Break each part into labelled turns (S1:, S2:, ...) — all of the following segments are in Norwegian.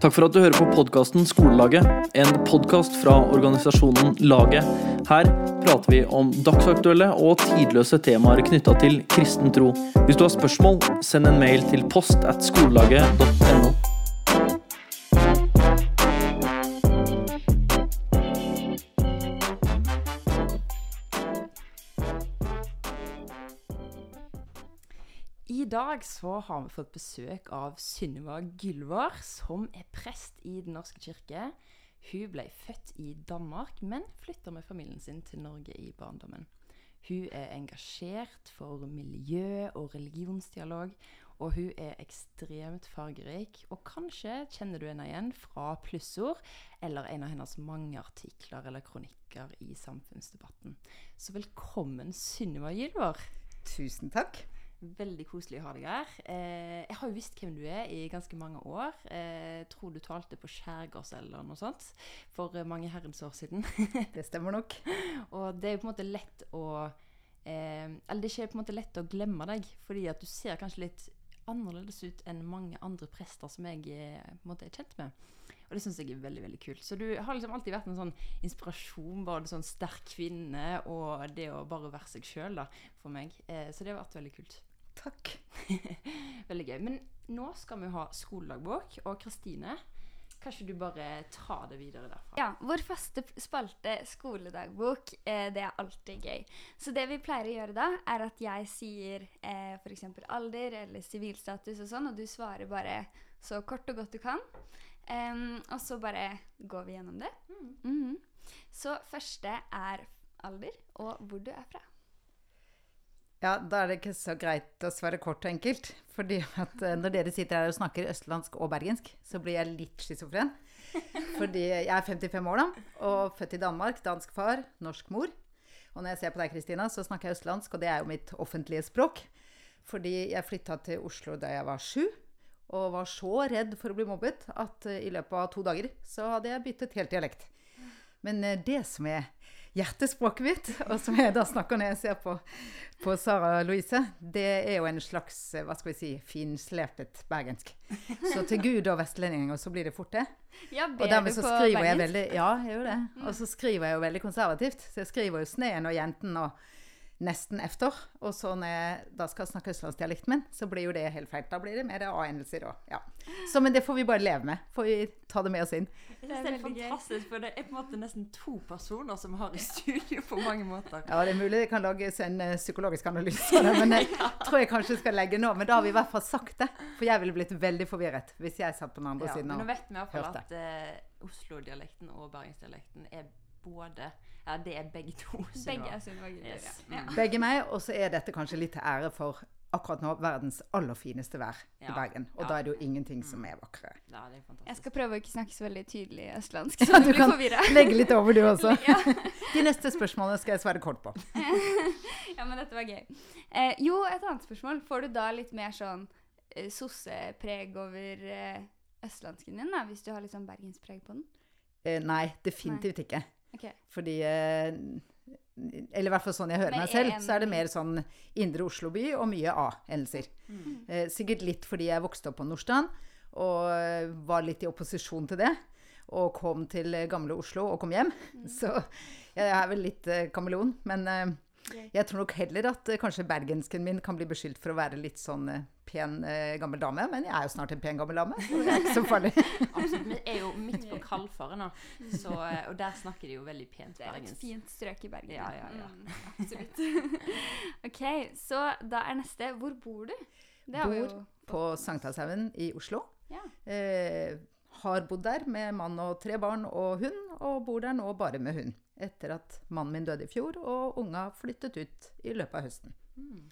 S1: Takk for at du hører på podkasten Skolelaget, en podkast fra organisasjonen Laget. Her prater vi om dagsaktuelle og tidløse temaer knytta til kristen tro. Hvis du har spørsmål, send en mail til post at skolelaget.no.
S2: dag så har vi fått besøk av Synnøve Gylvår, som er prest i Den norske kirke. Hun ble født i Danmark, men flytta med familien sin til Norge i barndommen. Hun er engasjert for miljø og religionsdialog, og hun er ekstremt fargerik. Og kanskje kjenner du henne igjen fra plussord, eller en av hennes mange artikler eller kronikker i samfunnsdebatten. Så velkommen, Synnøve Gylvår.
S3: Tusen takk.
S2: Veldig koselig å ha deg her. Eh, jeg har jo visst hvem du er i ganske mange år. Eh, tror du talte på Skjærgårds eller noe sånt for eh, mange herrens år siden.
S3: Det stemmer nok.
S2: og det er jo på en måte lett å eh, Eller det er ikke på en måte lett å glemme deg, fordi at du ser kanskje litt annerledes ut enn mange andre prester som jeg på en måte er kjent med. Og det syns jeg er veldig veldig kult. Så du har liksom alltid vært en sånn inspirasjon, bare en sånn sterk kvinne og det å bare være seg sjøl for meg. Eh, så det har vært veldig kult.
S3: Takk.
S2: Veldig gøy. Men nå skal vi ha skoledagbok. Og Kristine, kan ikke du bare ta det videre derfra?
S4: Ja, Vår faste spalte skoledagbok, eh, det er alltid gøy. Så det vi pleier å gjøre da, er at jeg sier eh, f.eks. alder eller sivilstatus og sånn, og du svarer bare så kort og godt du kan. Um, og så bare går vi gjennom det. Mm. Mm -hmm. Så første er alder og hvor du er fra.
S3: Ja, da er det ikke så greit å svare kort og enkelt. Fordi at eh, når dere sitter her og snakker østlandsk og bergensk, så blir jeg litt schizofren. Fordi jeg er 55 år da, og født i Danmark. Dansk far, norsk mor. Og når jeg ser på deg, Kristina, så snakker jeg østlandsk, og det er jo mitt offentlige språk. Fordi jeg flytta til Oslo da jeg var sju, og var så redd for å bli mobbet at uh, i løpet av to dager så hadde jeg byttet helt dialekt. Men uh, det som er hjertespråket mitt, og som jeg da snakker når jeg ser på, på Sara Louise, det er jo en slags hva skal vi si, finslepet bergensk. Så til Gud og vestlendinger så blir det fort det.
S4: Ja,
S3: og dermed så skriver jeg veldig Ja, jeg gjør det. Og så skriver jeg jo veldig konservativt. Så jeg skriver jo 'Sneen og jenten' og nesten efter. Og så når jeg da skal snakke østlandsdialekten min, så blir jo det helt feil. Da blir det mer a-endelser òg. ja. Så men det får vi bare leve med. Får vi ta det med oss inn.
S2: Jeg synes det er fantastisk, for det er på en måte nesten to personer som har i studio på mange måter.
S3: Ja, det er mulig det kan lages en uh, psykologisk analyse av det, men jeg tror jeg kanskje skal legge nå. Men da har vi i hvert fall sagt det. For jeg ville blitt veldig forvirret hvis jeg satt på den andre
S2: ja,
S3: siden
S2: og hørte. Men nå vet vi i hvert fall at uh, Oslo-dialekten og bergensdialekten er både Ja, det er begge to.
S4: Begge er Synnøve yes.
S3: ja. Begge meg. Og så er dette kanskje litt til ære for akkurat nå verdens aller fineste vær ja. i Bergen. Og ja. da er det jo ingenting som er vakrere.
S4: Ja, er jeg skal prøve å ikke snakke så veldig tydelig østlandsk, så du, du kan
S3: legge litt over, du også. De neste spørsmålene skal jeg svare kort på.
S4: ja, men dette var gøy. Eh, jo, et annet spørsmål. Får du da litt mer sånn eh, sossepreg over eh, østlandsken din, da, hvis du har litt sånn bergenspreg på den?
S3: Eh, nei, definitivt nei. ikke.
S4: Okay.
S3: Fordi eh, Eller i hvert fall sånn jeg hører Men meg selv, så er det mer sånn indre Oslo by og mye A-hendelser. Mm. Eh, sikkert litt fordi jeg vokste opp på Nordstrand og eh, var litt i opposisjon til det. Og kom til gamle Oslo og kom hjem. Mm. Så jeg er vel litt kameleon. Men jeg tror nok heller at eh, kanskje bergensken min kan bli beskyldt for å være litt sånn eh, pen eh, gammel dame. Men jeg er jo snart en pen gammel dame, så det er ikke så farlig.
S2: Absolutt. Vi er jo midt på Kalfaret nå, så, og der snakker de jo veldig pent bergensk.
S4: Det er et fint strøk i Bergen.
S2: Ja, ja, ja.
S4: Mm, absolutt. ok, så da er neste Hvor bor du?
S3: bor jo... på Sankthanshaugen i Oslo.
S4: Ja.
S3: Eh, har bodd der med mann og tre barn og hund, og bor der nå bare med hund etter at mannen min døde i fjor, og unga flyttet ut i løpet av høsten.
S4: Mm.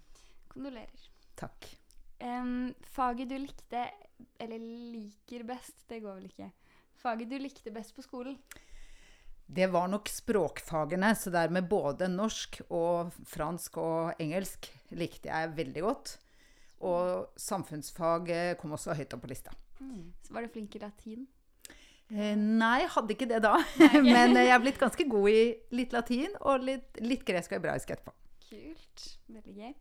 S4: Kondolerer.
S3: Takk.
S4: Um, faget du likte, eller liker best, det går vel ikke. Faget du likte best på skolen?
S3: Det var nok språkfagene, så dermed både norsk og fransk og engelsk likte jeg veldig godt. Og samfunnsfag kom også høyt opp på lista.
S4: Mm. Så var du flink i latin?
S3: Eh, nei, jeg hadde ikke det da. Men eh, jeg er blitt ganske god i litt latin og litt, litt gresk og hebraisk etterpå.
S4: Kult. Veldig gøy.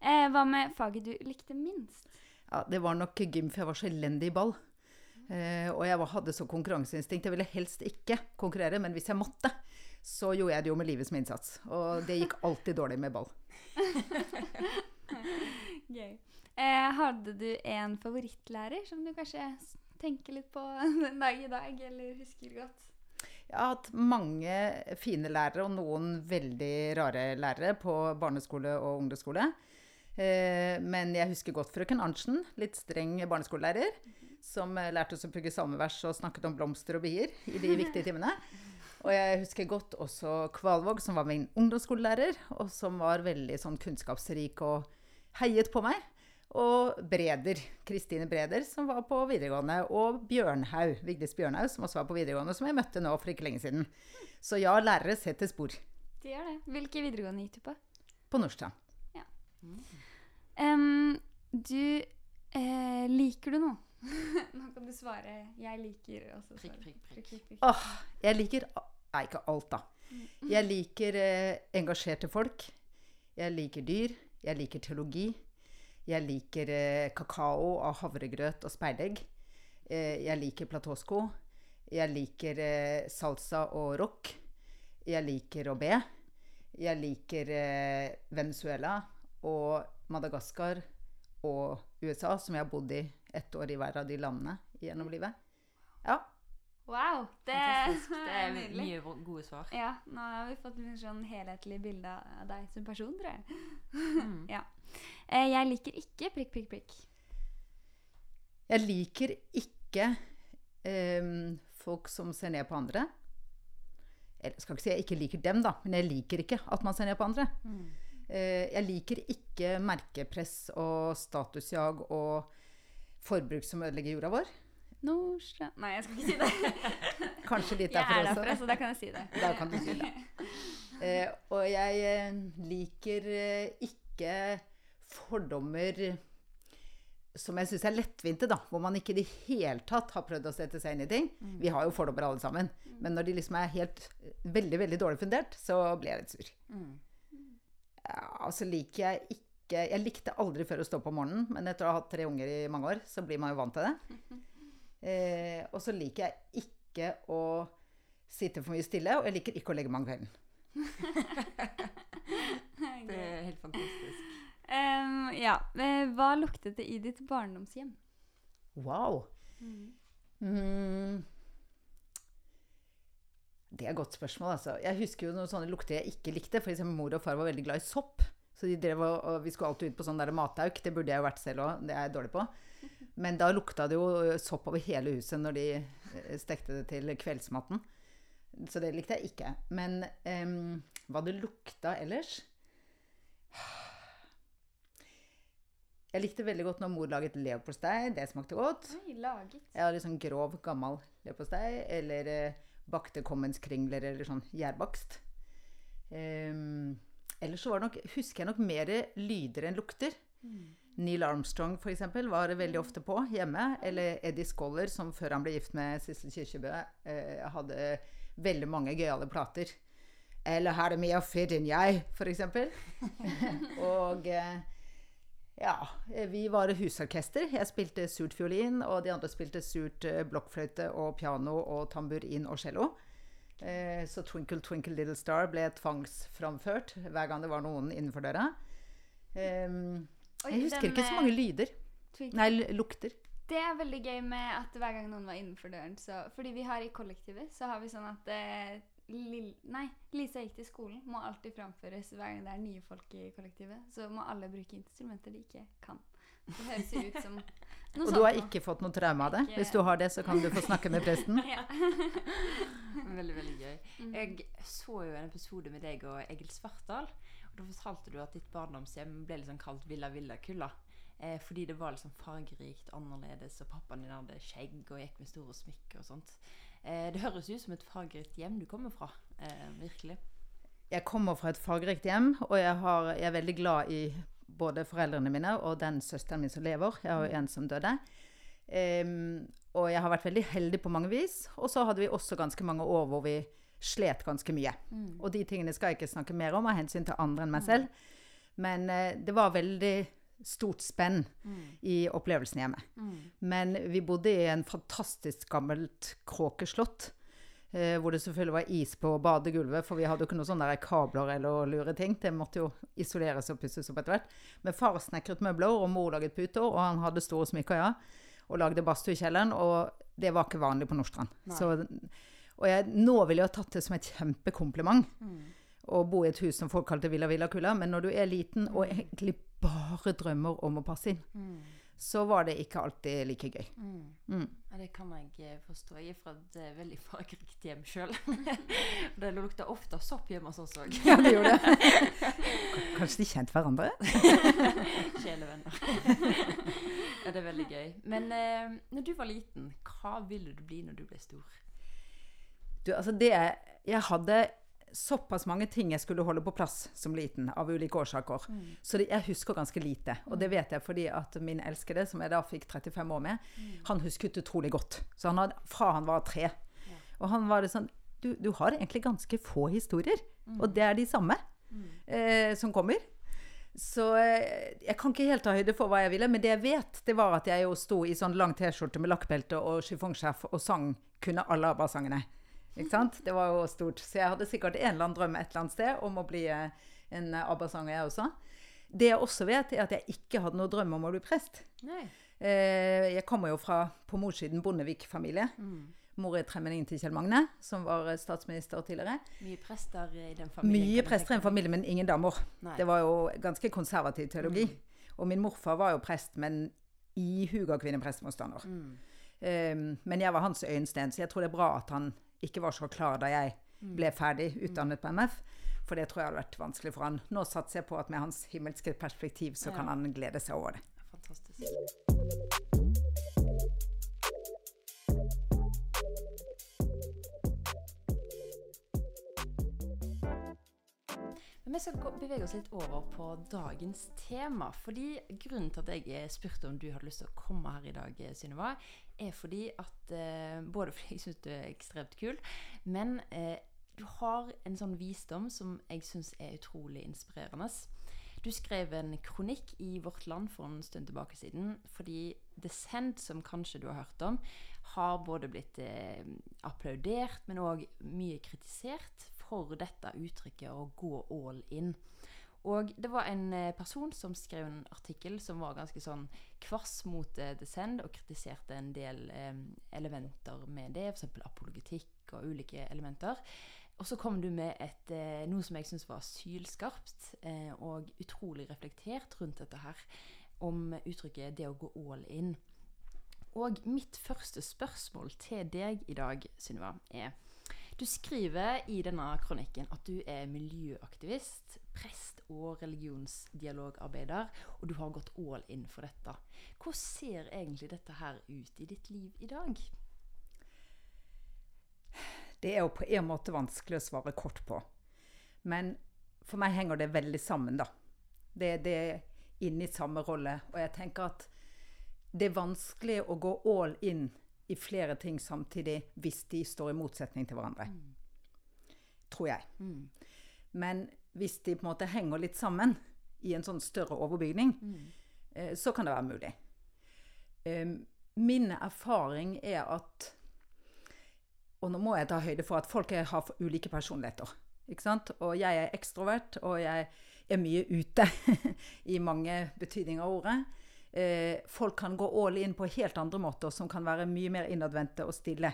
S4: Eh, hva med faget du likte minst?
S3: Ja, Det var nok gym, for jeg var så elendig i ball. Eh, og jeg var, hadde så konkurranseinstinkt. Jeg ville helst ikke konkurrere, men hvis jeg måtte, så gjorde jeg det jo med livet som innsats. Og det gikk alltid dårlig med ball.
S4: Gøy. Eh, hadde du en favorittlærer som du kanskje tenker litt på den dag i dag, eller husker godt?
S3: Jeg har hatt mange fine lærere, og noen veldig rare lærere på barneskole og ungdomsskole. Eh, men jeg husker godt frøken Arntzen, litt streng barneskolelærer, som eh, lærte oss å pugge salmevers og snakket om blomster og bier i de viktige timene. Og jeg husker godt også Kvalvåg, som var min ungdomsskolelærer, og som var veldig sånn kunnskapsrik og heiet på meg. Og Breder, Kristine Breder, som var på videregående. Og Bjørnhaug, Vigdis Bjørnhaug, som også var på videregående, som jeg møtte nå for ikke lenge siden. Så ja, lærere setter spor.
S4: De gjør det. Hvilke videregående gikk du på?
S3: På Nordstrand.
S4: Em, du eh, Liker du noe? Nå kan du svare 'jeg liker' også.
S2: Prikk, prikk, prikk.
S4: prikk, prikk.
S3: Åh, jeg liker Nei, ikke alt, da. Jeg liker eh, engasjerte folk. Jeg liker dyr. Jeg liker teologi. Jeg liker eh, kakao av havregrøt og speilegg. Eh, jeg liker platåsko. Jeg liker eh, salsa og rock. Jeg liker å be. Jeg liker Venezuela og Madagaskar og USA, som jeg har bodd i ett år i hver av de landene gjennom livet. Ja.
S4: Wow! Det,
S2: Fantastisk. Det
S4: er nydelig.
S2: mye gode svar.
S4: Ja, nå har vi fått et sånn helhetlig bilde av deg som person, tror jeg.
S2: Mm.
S4: ja. Eh, jeg liker ikke prikk, prikk, prikk.
S3: Jeg liker ikke um, folk som ser ned på andre. Jeg skal ikke si jeg ikke liker dem, da, men jeg liker ikke at man ser ned på andre. Eh, jeg liker ikke merkepress og statusjag og forbruk som ødelegger jorda vår.
S4: Nordstrand Nei, jeg skal ikke si det.
S3: Kanskje litt derfor også.
S4: Jeg er derfra, så da kan jeg si det.
S3: Da kan du si det. Eh, og jeg eh, liker eh, ikke fordommer som jeg syns er lettvinte, da. Hvor man ikke i det hele tatt har prøvd å sette seg inn i ting. Vi har jo fordommer alle sammen. Men når de liksom er helt veldig, veldig dårlig fundert, så blir jeg litt sur. Ja, altså så liker jeg ikke Jeg likte aldri før å stå på om morgenen, men etter å ha hatt tre unger i mange år, så blir man jo vant til det. Eh, og så liker jeg ikke å sitte for mye stille, og jeg liker ikke å legge meg om kvelden.
S2: Det er helt fantastisk.
S4: Um, ja. eh, Hva luktet det i ditt barndomshjem?
S3: Wow. Mm. Det er et godt spørsmål, altså. Jeg husker jo noen sånne lukter jeg ikke likte. For eksempel mor og far var veldig glad i sopp. Så de drev og, og vi skulle alltid ut på sånn der matauk. Det burde jeg jo vært selv òg, det er jeg dårlig på. Men da lukta det jo sopp over hele huset når de stekte det til kveldsmaten. Så det likte jeg ikke. Men um, hva det lukta ellers Jeg likte veldig godt når mor laget leverpostei. Det smakte godt.
S4: Oi, laget.
S3: Ja, litt sånn grov, gammel leverpostei. Eller eh, bakte kommenskringler eller sånn gjærbakst. Um, ellers så var det nok, husker jeg nok mer lyder enn lukter. Neil Armstrong for eksempel, var veldig ofte på hjemme. Eller Eddie Scholler, som før han ble gift med Sissel Kyrkjebø, eh, hadde veldig mange gøyale plater. Eller Her er mye fitt enn jeg, for eksempel. og eh, ja, vi var husorkester. Jeg spilte surt fiolin, og de andre spilte surt eh, blokkfløyte og piano og tamburin og cello. Eh, så 'Twinkle Twinkle Little Star' ble tvangsframført hver gang det var noen innenfor døra. Ehm,
S4: Oi,
S3: jeg husker ikke så mange lyder. Nei, lukter.
S4: Det er veldig gøy med at hver gang noen var innenfor døren, så Fordi vi har i kollektivet, så har vi sånn at eh, Lil, nei, Lisa gikk til skolen må alltid framføres hver gang det er nye folk i kollektivet. Så må alle bruke instrumenter de ikke kan. Det høres jo ut som noe
S3: Og du har ikke fått noe traume av det?
S4: Ikke-
S3: Hvis du har det, så kan du få snakke med presten.
S4: Ja.
S2: Veldig, veldig gøy.
S4: Mm.
S2: Jeg så jo en episode med deg og Egil Svartdal. Da fortalte du at ditt barndomshjem ble liksom kalt Villa Villa Kulla. Eh, fordi det var liksom fargerikt, annerledes, og pappaen din hadde skjegg og gikk med store smykker og sånt. Eh, det høres ut som et fargerikt hjem du kommer fra. Eh, virkelig.
S3: Jeg kommer fra et fargerikt hjem, og jeg, har, jeg er veldig glad i både foreldrene mine og den søsteren min som lever. Jeg har jo en som døde. Um, og jeg har vært veldig heldig på mange vis. Og så hadde vi også ganske mange år hvor vi slet ganske mye. Og de tingene skal jeg ikke snakke mer om av hensyn til andre enn meg selv. Men eh, det var veldig stort spenn
S2: Mm.
S3: i opplevelsen hjemme. Men vi bodde i en fantastisk gammelt kråkeslott. Eh, hvor det selvfølgelig var is på badegulvet, for vi hadde jo ikke noen sånne kabler eller lure ting. Det måtte jo isoleres og pusses opp etter hvert. Men far snekret møbler, og mor laget puter, og han hadde store smykker, ja. Og lagde badstue i kjelleren, og det var ikke vanlig på Nordstrand.
S2: Nei.
S3: Så, og jeg, nå ville jeg ha tatt det som et kjempekompliment å bo i et hus som folk kalte Villa Villa Kulla, men når du er liten og egentlig bare drømmer om å passe inn, så var det ikke alltid like gøy. Mm.
S2: Ja, det kan jeg eh, forstå. Jeg er fra et eh, veldig fargerikt hjem sjøl. det lukter ofte sopp hjemme hos oss òg.
S3: Ja, det gjorde det. Kanskje de kjente hverandre?
S2: Sjelevenner. ja, det er veldig gøy. Men eh, når du var liten, hva ville du bli når du ble stor?
S3: Du, altså det Jeg hadde såpass mange ting jeg skulle holde på plass som liten, av ulike årsaker. Så det, jeg husker ganske lite. Og det vet jeg fordi at min elskede, som jeg da fikk 35 år med, han husket utrolig godt. Så han hadde, fra han var tre. Og han var det sånn Du, du har egentlig ganske få historier. Og det er de samme eh, som kommer. Så eh, jeg kan ikke helt ta høyde for hva jeg ville, men det jeg vet, det var at jeg jo sto i sånn lang T-skjorte med lakkbelte og chiffongskjerf og sang kunne alle ABBA-sangene. Ikke sant? Det var jo stort. Så jeg hadde sikkert en eller annen drøm et eller annet sted om å bli eh, en ABBA-sanger, jeg også. Det jeg også vet, er at jeg ikke hadde noen drøm om å bli prest.
S2: Nei.
S3: Eh, jeg kommer jo fra, på morssiden, Bondevik-familie.
S2: Mm.
S3: Mor er tremenningen til Kjell Magne, som var eh, statsminister tidligere.
S2: Mye prester i den familien.
S3: Mye prester i en familie, men ingen damer.
S2: Nei.
S3: Det var jo ganske konservativ teologi. Og min morfar var jo prest, men ihuga kvinneprestmotstander. Um, men jeg var hans øyensten, så jeg tror det er bra at han ikke var så klar da jeg ble ferdig utdannet på MF. For det tror jeg hadde vært vanskelig for han. Nå satser jeg på at med hans himmelske perspektiv så kan han glede seg over det.
S2: Fantastisk. Vi skal bevege oss litt over på dagens tema. fordi Grunnen til at jeg spurte om du hadde lyst til å komme her i dag, Synnøve, er fordi at eh, Både fordi jeg syns du er ekstremt kul, men eh, du har en sånn visdom som jeg syns er utrolig inspirerende. Du skrev en kronikk i Vårt Land for en stund tilbake siden fordi Descent, som kanskje du har hørt om, har både blitt eh, applaudert, men òg mye kritisert for dette uttrykket å gå all in. Og det var en eh, person som skrev en artikkel som var ganske sånn kvass mot The Send, og kritiserte en del eh, elementer med det, f.eks. apologetikk og ulike elementer. Og så kom du med et, eh, noe som jeg syns var sylskarpt eh, og utrolig reflektert rundt dette her, om uttrykket 'det å gå all in'. Og mitt første spørsmål til deg i dag, Sunniva, er Du skriver i denne kronikken at du er miljøaktivist, prest og religionsdialogarbeider, og du har gått all in for dette. Hvordan ser egentlig dette her ut i ditt liv i dag?
S3: Det er jo på en måte vanskelig å svare kort på. Men for meg henger det veldig sammen, da. Det, det er inne i samme rolle. Og jeg tenker at det er vanskelig å gå all in i flere ting samtidig hvis de står i motsetning til hverandre. Tror jeg. Men hvis de på en måte henger litt sammen i en sånn større overbygning, eh, så kan det være mulig. Eh, min erfaring er at og nå må jeg ta høyde for at folk har ulike personligheter. Og jeg er ekstrovert, og jeg er mye ute i mange betydninger av ordet. Eh, folk kan gå all in på helt andre måter, som kan være mye mer innadvendte og stille.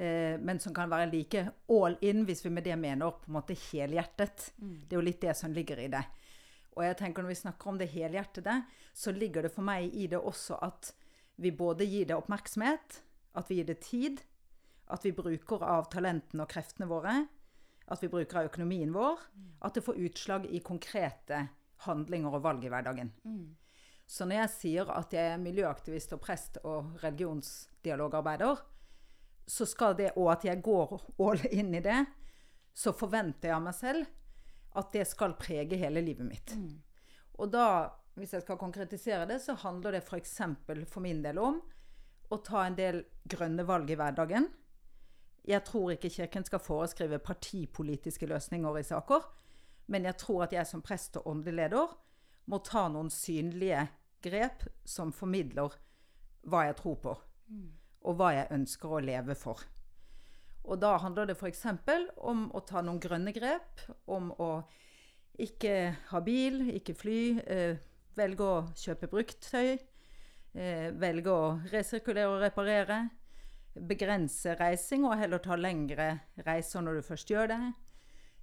S3: Eh, men som kan være like all in, hvis vi med det mener på en måte helhjertet. Det er jo litt det som ligger i det. Og jeg tenker når vi snakker om det helhjertede, så ligger det for meg i det også at vi både gir det oppmerksomhet, at vi gir det tid, at vi bruker av talentene og kreftene våre, at vi bruker av økonomien vår, at det får utslag i konkrete handlinger og valg i hverdagen. Så når jeg sier at jeg er miljøaktivist og prest og religionsdialogarbeider, så skal det, og at jeg går all in i det, så forventer jeg av meg selv at det skal prege hele livet mitt. Og da, hvis jeg skal konkretisere det, så handler det f.eks. For, for min del om å ta en del grønne valg i hverdagen. Jeg tror ikke Kirken skal foreskrive partipolitiske løsninger i saker, men jeg tror at jeg som prest og åndelig leder må ta noen synlige grep som formidler hva jeg tror på, og hva jeg ønsker å leve for. Og da handler det f.eks. om å ta noen grønne grep, om å ikke ha bil, ikke fly, eh, velge å kjøpe brukttøy, eh, velge å resirkulere og reparere, begrense reising og heller ta lengre reiser når du først gjør det.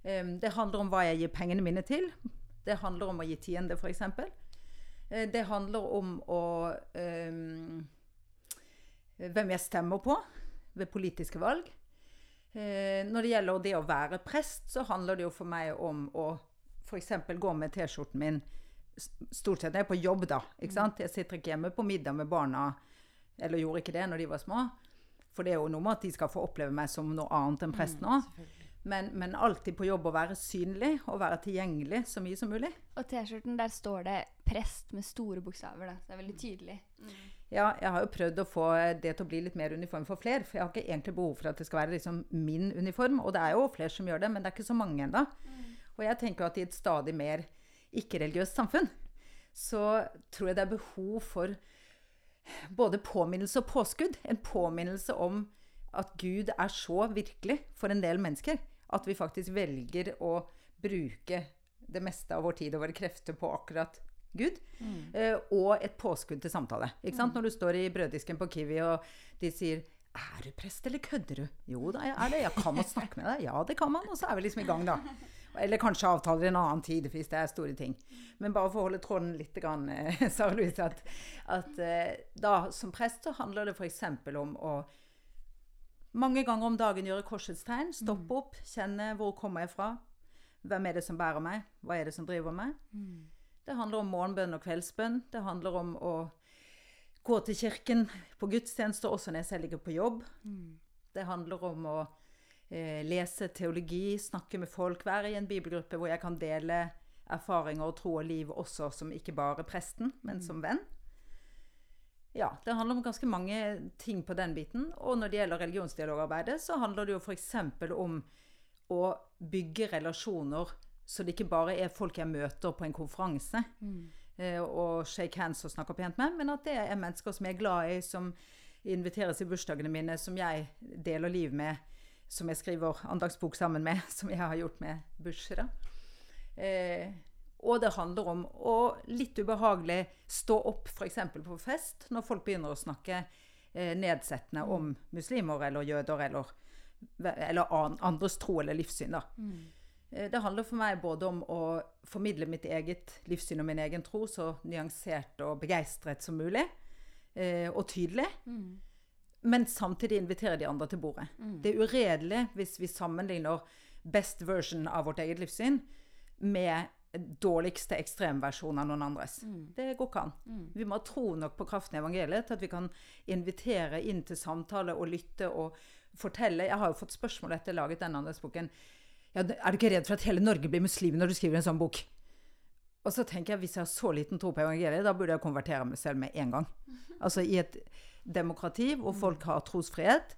S3: Eh, det handler om hva jeg gir pengene mine til. Det handler om å gi tiende, f.eks. Eh, det handler om å eh, Hvem jeg stemmer på ved politiske valg. Eh, når det gjelder det å være prest, så handler det jo for meg om å f.eks. gå med T-skjorten min Stort sett når jeg er på jobb, da. Ikke sant? Jeg sitter ikke hjemme på middag med barna, eller gjorde ikke det når de var små. For det er jo noe med at de skal få oppleve meg som noe annet enn prest nå. Men, men alltid på jobb å være synlig og være tilgjengelig så mye som mulig.
S4: Og T-skjorten, der står det 'prest' med store bokstaver. da. Det er veldig tydelig.
S3: Ja, jeg har jo prøvd å få det til å bli litt mer uniform for flere. For jeg har ikke egentlig behov for at det skal være liksom min uniform. Og det er jo flere som gjør det, men det er ikke så mange ennå. Og jeg tenker at i et stadig mer ikke-religiøst samfunn, så tror jeg det er behov for både påminnelse og påskudd. En påminnelse om at Gud er så virkelig for en del mennesker at vi faktisk velger å bruke det meste av vår tid og våre krefter på akkurat Gud. Eh, og et påskudd til samtale. Ikke sant? Når du står i brøddisken på Kiwi, og de sier er du prest, eller kødder du? Jo da, jeg er det. Jeg kan man snakke med deg? Ja, det kan man. Og så er vi liksom i gang, da. Eller kanskje avtaler en annen tid, hvis det er store ting. Men bare for å holde tråden litt, grann, eh, Sara Louise, at, at eh, da som prest så handler det f.eks. om å mange ganger om dagen gjøre korsets tegn. Stoppe opp, kjenne hvor kommer jeg fra? Hvem er det som bærer meg? Hva er det som driver meg? Det handler om morgenbønn og kveldsbønn. Det handler om å gå til kirken på gudstjenester også når jeg selv ligger på jobb. Det handler om å eh, lese teologi, snakke med folk, være i en bibelgruppe hvor jeg kan dele erfaringer og tro og liv også som ikke bare presten, men som venn. Ja, det handler om ganske mange ting på den biten. Og når det gjelder religionsdialogarbeidet, så handler det jo f.eks. om å bygge relasjoner så det ikke bare er folk jeg møter på en konferanse mm. og shake hands og snakker pent med, men at det er mennesker som jeg er glad i, som inviteres i bursdagene mine, som jeg deler liv med, som jeg skriver andagsbok sammen med, som jeg har gjort med Bush. Da. Eh, og det handler om å litt ubehagelig stå opp f.eks. på fest når folk begynner å snakke eh, nedsettende om muslimer eller jøder eller, eller andres tro eller livssyn. Da. Mm. Det handler for meg både om å formidle mitt eget livssyn og min egen tro så nyansert og begeistret som mulig, eh, og tydelig. Men samtidig invitere de andre til bordet. Det er uredelig hvis vi sammenligner best version av vårt eget livssyn med dårligste ekstremversjon av noen andres. Det går ikke an. Vi må tro nok på kraften i evangeliet til at vi kan invitere inn til samtale og lytte og fortelle. Jeg har jo fått spørsmål etter jeg laget den andelsboken. Ja, er du ikke redd for at hele Norge blir muslim når du skriver en sånn bok? Og så tenker jeg, hvis jeg har så liten tro på evangeliet, da burde jeg konvertere meg selv med en gang. Altså i et demokrati hvor folk har trosfrihet,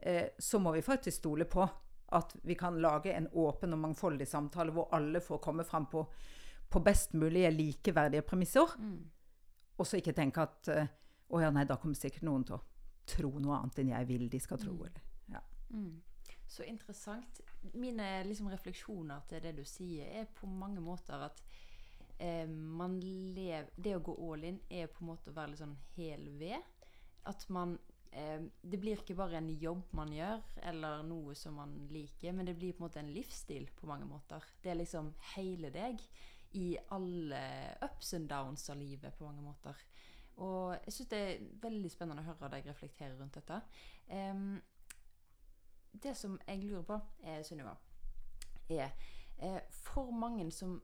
S3: eh, så må vi faktisk stole på at vi kan lage en åpen og mangfoldig samtale hvor alle får komme fram på, på best mulige likeverdige premisser. Og så ikke tenke at eh, å ja, nei, da kommer sikkert noen til å tro noe annet enn jeg vil de skal tro. Eller. Ja.
S2: Så interessant. Mine liksom, refleksjoner til det du sier, er på mange måter at eh, man lever, det å gå all in er på en måte å være litt sånn hel ved. At man eh, Det blir ikke bare en jobb man gjør, eller noe som man liker, men det blir på en måte en livsstil på mange måter. Det er liksom hele deg i alle ups and downs av livet på mange måter. Og jeg syns det er veldig spennende å høre deg reflektere rundt dette. Eh, det som jeg lurer på, eh, Sunniva, er eh, For mange som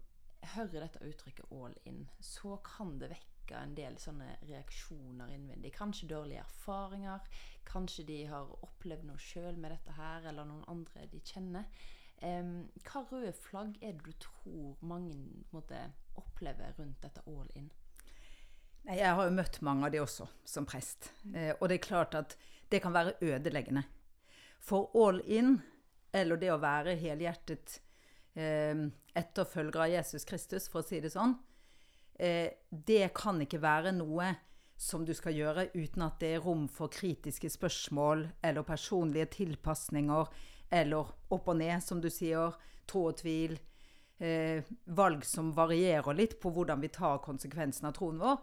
S2: hører dette uttrykket 'all in', så kan det vekke en del sånne reaksjoner innvendig. Kanskje dårlige erfaringer. Kanskje de har opplevd noe sjøl med dette her, eller noen andre de kjenner. Um, hva røde flagg er det du tror mange måtte oppleve rundt dette 'all in'?
S3: Nei, Jeg har jo møtt mange av de også, som prest. Eh, og det er klart at det kan være ødeleggende. For all in, eller det å være helhjertet eh, etterfølger av Jesus Kristus, for å si det sånn, det kan ikke være noe som du skal gjøre uten at det er rom for kritiske spørsmål eller personlige tilpasninger eller opp og ned, som du sier, tro og tvil. Eh, valg som varierer litt på hvordan vi tar konsekvensen av troen vår.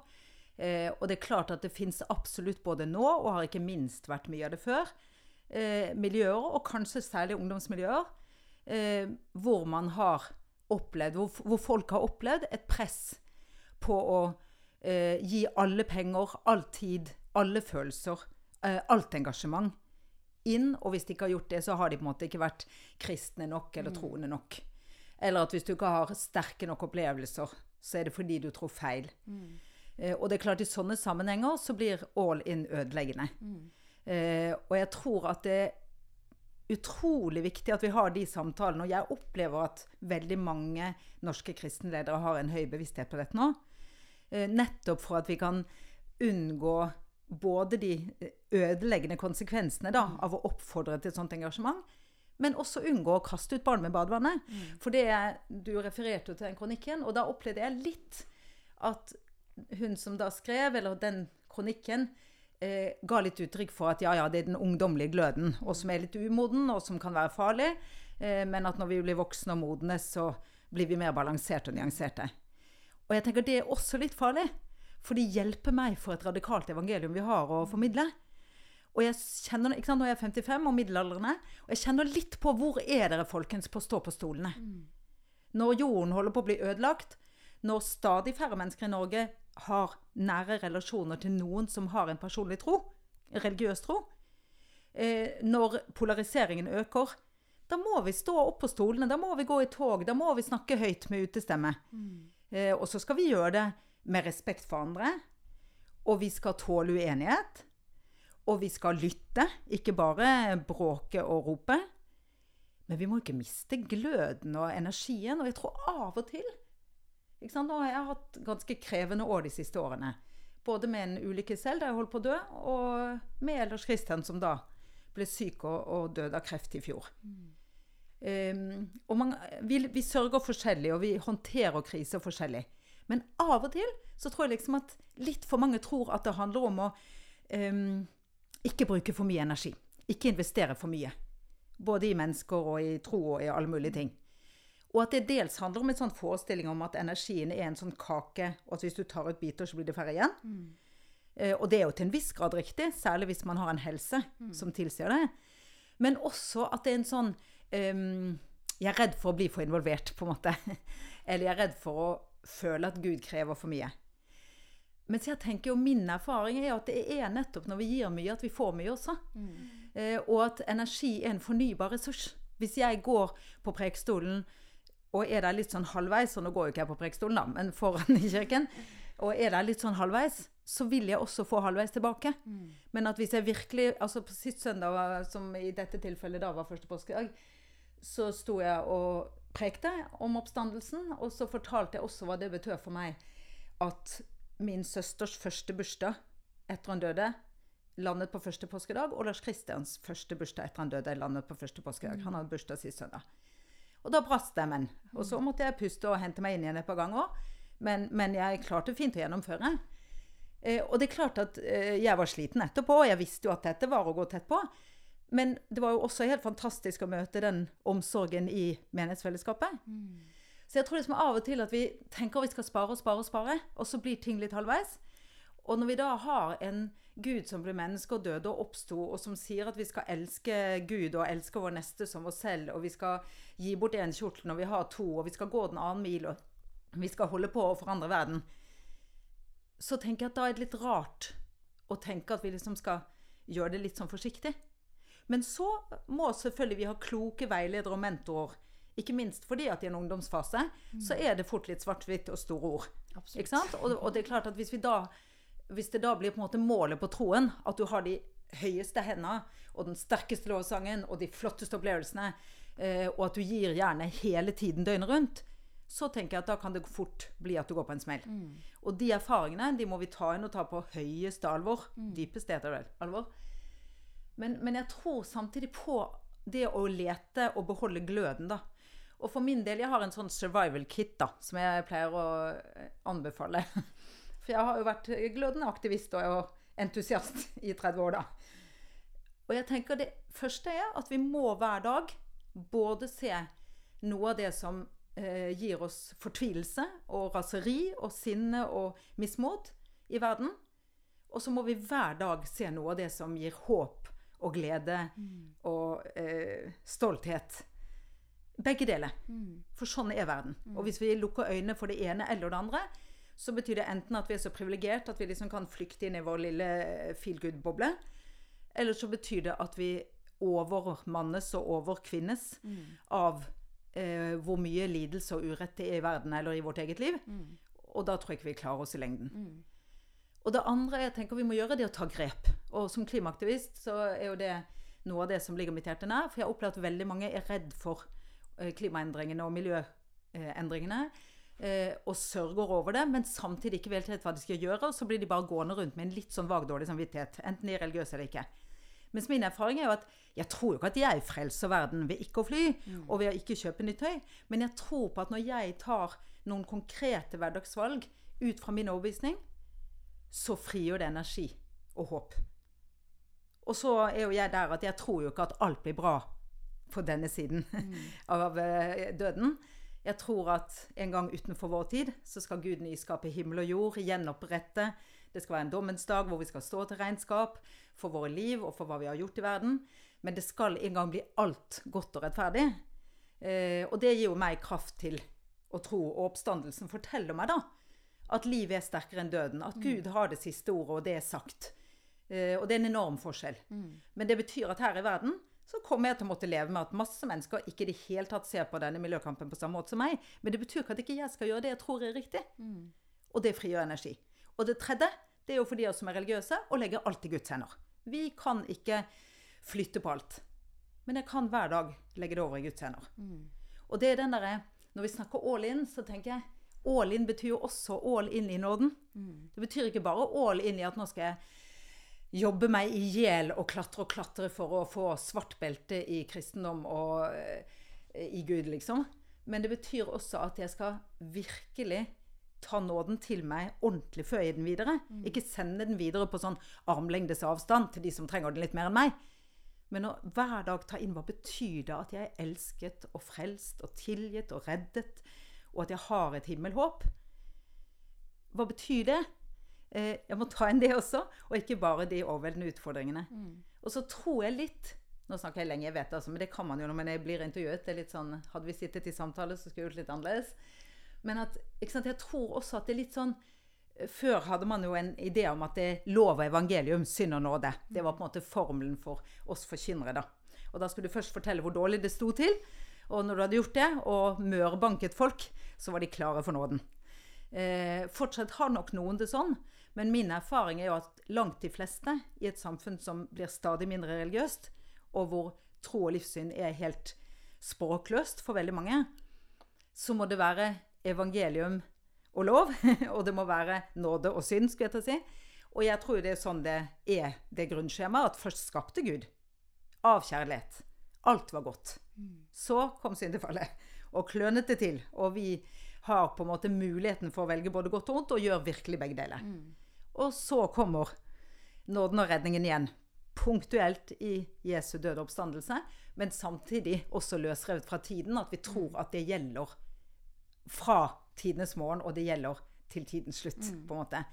S3: Eh, og det er klart at det fins absolutt både nå, og har ikke minst vært mye av det før, eh, miljøer, og kanskje særlig ungdomsmiljøer, eh, hvor man har opplevd, hvor, hvor, folk har opplevd et press på å eh, gi alle penger, all tid, alle følelser, eh, alt engasjement inn. Og hvis de ikke har gjort det, så har de på en måte ikke vært kristne nok eller troende nok. Eller at hvis du ikke har sterke nok opplevelser, så er det fordi du tror feil. Eh, og det er klart i sånne sammenhenger så blir all in ødeleggende. Eh, og jeg tror at det er utrolig viktig at vi har de samtalene. Og jeg opplever at veldig mange norske kristenledere har en høy bevissthet på dette nå. Eh, nettopp for at vi kan unngå både de ødeleggende konsekvensene da, av å oppfordre til et sånt engasjement, men også unngå å kaste ut barn med badevannet. For det du refererte jo til den kronikken, og da opplevde jeg litt at hun som da skrev, eller den kronikken, eh, ga litt uttrykk for at ja, ja, det er den ungdommelige gløden, og som er litt umoden, og som kan være farlig, eh, men at når vi blir voksne og modne, så blir vi mer balanserte og nyanserte. Og jeg tenker det er også litt farlig, for det hjelper meg for et radikalt evangelium vi har å formidle. Og jeg kjenner, ikke sant, Nå er jeg 55 og middelaldrende, og jeg kjenner litt på hvor er dere, folkens, på å stå på stolene. Når jorden holder på å bli ødelagt, når stadig færre mennesker i Norge har nære relasjoner til noen som har en personlig tro, religiøs tro, eh, når polariseringen øker, da må vi stå opp på stolene, da må vi gå i tog, da må vi snakke høyt med utestemme. Eh, og så skal vi gjøre det med respekt for andre, og vi skal tåle uenighet. Og vi skal lytte, ikke bare bråke og rope. Men vi må ikke miste gløden og energien. Og jeg tror av og til ikke sant? Nå har jeg hatt ganske krevende år de siste årene. Både med en ulykke selv, da jeg holdt på å dø, og med Ellers Christian, som da ble syk og, og døde av kreft i fjor. Um, og man, vi, vi sørger forskjellig, og vi håndterer kriser forskjellig. Men av og til så tror jeg liksom at litt for mange tror at det handler om å um, ikke bruke for mye energi. Ikke investere for mye. Både i mennesker og i tro og i alle mulige ting. Og at det dels handler om en sånn forestilling om at energien er en sånn kake, og at hvis du tar ut biter, så blir det færre igjen. Eh, og det er jo til en viss grad riktig, særlig hvis man har en helse som tilsier det. Men også at det er en sånn ehm, Jeg er redd for å bli for involvert, på en måte. Eller jeg er redd for å føle at Gud krever for mye. Mens jeg tenker jo min erfaring er at det er nettopp når vi gir mye, at vi får mye også. Eh, og at energi er en fornybar ressurs. Hvis jeg går på prekestolen og er der litt sånn halvveis, og nå går jo ikke jeg på prekestolen, da, men foran i kirken, og er der litt sånn halvveis, så vil jeg også få halvveis tilbake. Men at hvis jeg virkelig Altså på sist søndag, som i dette tilfellet da var første påskedag, så sto jeg og prekte om oppstandelsen, og så fortalte jeg også hva det betød for meg at min søsters første bursdag etter han døde, landet på første påskedag, og Lars Kristians første bursdag etter han døde, landet på første påskedag. Han hadde bursdag sist søndag. Og da brast stemmen. Og så måtte jeg puste og hente meg inn igjen et par ganger. Men, men jeg klarte fint å gjennomføre. Eh, og det er klart at eh, jeg var sliten etterpå, og jeg visste jo at dette var å gå tett på. Men det var jo også helt fantastisk å møte den omsorgen i menighetsfellesskapet. Så jeg tror liksom av og til at vi tenker vi skal spare og spare og spare, og så blir ting litt halvveis. Og når vi da har en Gud som ble menneske og døde og oppsto, og som sier at vi skal elske Gud og elske vår neste som oss selv, og vi skal gi bort én kjortel når vi har to, og vi skal gå den annen mil, og vi skal holde på å forandre verden, så tenker jeg at da er det litt rart å tenke at vi liksom skal gjøre det litt sånn forsiktig. Men så må selvfølgelig vi ha kloke veiledere og mentorer. Ikke minst fordi at i en ungdomsfase så er det fort litt svart-hvitt og store ord. Og, og det er klart at hvis, vi da, hvis det da blir på en måte målet på troen, at du har de høyeste hendene og den sterkeste lovsangen og de flotteste opplevelsene, eh, og at du gir gjerne hele tiden døgnet rundt, så tenker jeg at da kan det fort bli at du går på en smell. Og de erfaringene de må vi ta inn og ta på høyeste alvor. Dypeste heter det vel. Alvor. Men, men jeg tror samtidig på det å lete og beholde gløden, da. Og for min del, jeg har en sånn survival kit da, som jeg pleier å eh, anbefale. For jeg har jo vært glødende aktivist og entusiast i 30 år, da. Og jeg tenker det første er at vi må hver dag både se noe av det som eh, gir oss fortvilelse og raseri og sinne og mismot i verden. Og så må vi hver dag se noe av det som gir håp og glede og eh, stolthet. Begge deler. For sånn er verden. Og hvis vi lukker øynene for det ene eller det andre, så betyr det enten at vi er så privilegert at vi liksom kan flykte inn i vår lille feel good-boble, eller så betyr det at vi overmannes og overkvinnes av eh, hvor mye lidelse og urett det er i verden eller i vårt eget liv. Og da tror jeg ikke vi klarer oss i lengden. Og det andre jeg tenker vi må gjøre, det er å ta grep. Og som klimaaktivist så er jo det noe av det som ligger mitt hjerte nær. For jeg har opplevd at veldig mange er redd for eh, klimaendringene og miljøendringene. eh, Og sørger over det, men samtidig ikke vet helt hva de skal gjøre. Og så blir de bare gående rundt med en litt sånn vag dårlig samvittighet. Enten de er religiøse eller ikke. Mens min erfaring er jo at jeg tror jo ikke at jeg frelser verden ved ikke å fly, og ved å ikke kjøpe nytt tøy. Men jeg tror på at når jeg tar noen konkrete hverdagsvalg ut fra min overbevisning, så frigjør det energi og håp. Og så er jo jeg der at jeg tror jo ikke at alt blir bra på denne siden av eh, døden. Jeg tror at en gang utenfor vår tid så skal Gud nyskape himmel og jord, gjenopprette. Det skal være en dommens dag hvor vi skal stå til regnskap for våre liv og for hva vi har gjort i verden. Men det skal en gang bli alt godt og rettferdig. Eh, og det gir jo meg kraft til å tro. Og oppstandelsen forteller meg da at livet er sterkere enn døden. At Gud har det siste ordet, og det er sagt. Eh, og det er en enorm forskjell. Men det betyr at her i verden så kommer jeg til å måtte leve med at masse mennesker ikke i det hele tatt ser på denne miljøkampen på samme måte som meg. Men det betyr ikke at ikke jeg skal gjøre det jeg tror er riktig. Og det frigjør energi. Og det tredje, det er jo for de av oss som er religiøse, å legge alt i Guds hender. Vi kan ikke flytte på alt. Men jeg kan hver dag legge det over i Guds hender. Og det er den derre Når vi snakker all in, så tenker jeg all in betyr jo også all in i nåden. Det betyr ikke bare all in i at nå skal jeg jobbe meg i hjel og klatre og klatre for å få svart belte i kristendom og eh, i Gud, liksom. Men det betyr også at jeg skal virkelig ta nåden til meg ordentlig før jeg gir den videre. Ikke sende den videre på sånn armlengdes avstand til de som trenger den litt mer enn meg. Men å hver dag ta inn hva betyr det at jeg er elsket og frelst og tilgitt og reddet, og at jeg har et himmelhåp? Hva betyr det? Eh, jeg må ta inn det også, og ikke bare de overveldende utfordringene. Og så tror jeg litt Nå snakker jeg lenge, jeg vet det, altså, men det kan man jo når man blir intervjuet. Det er litt sånn, Hadde vi sittet i samtale, så skulle jeg gjort litt annerledes. Men at, sant, jeg tror også at det er litt sånn før hadde man jo en idé om at det lov og evangelium, synd og nåde. Det var på en måte formelen for oss forkynnere, da. Og da skulle du først fortelle hvor dårlig det sto til. Og når du hadde gjort det, og mørbanket folk, så var de klare for nåden. Eh, fortsatt har nok noen det sånn, men min erfaring er jo at langt de fleste i et samfunn som blir stadig mindre religiøst, og hvor tro og livssyn er helt språkløst for veldig mange, så må det være evangelium og lov, og det må være nåde og synd, skulle jeg til å si. Og jeg tror det er sånn det er, det grunnskjemaet, at først skapte Gud. Av kjærlighet. Alt var godt. Så kom syndefallet og klønet det til. Og vi har på en måte muligheten for å velge både godt og vondt, og gjør virkelig begge deler. Og så kommer nåden og redningen igjen. Punktuelt i Jesu døde oppstandelse, men samtidig også løsrevet fra tiden. At vi tror at det gjelder fra tidenes morgen, og det gjelder til tidens slutt, på en måte.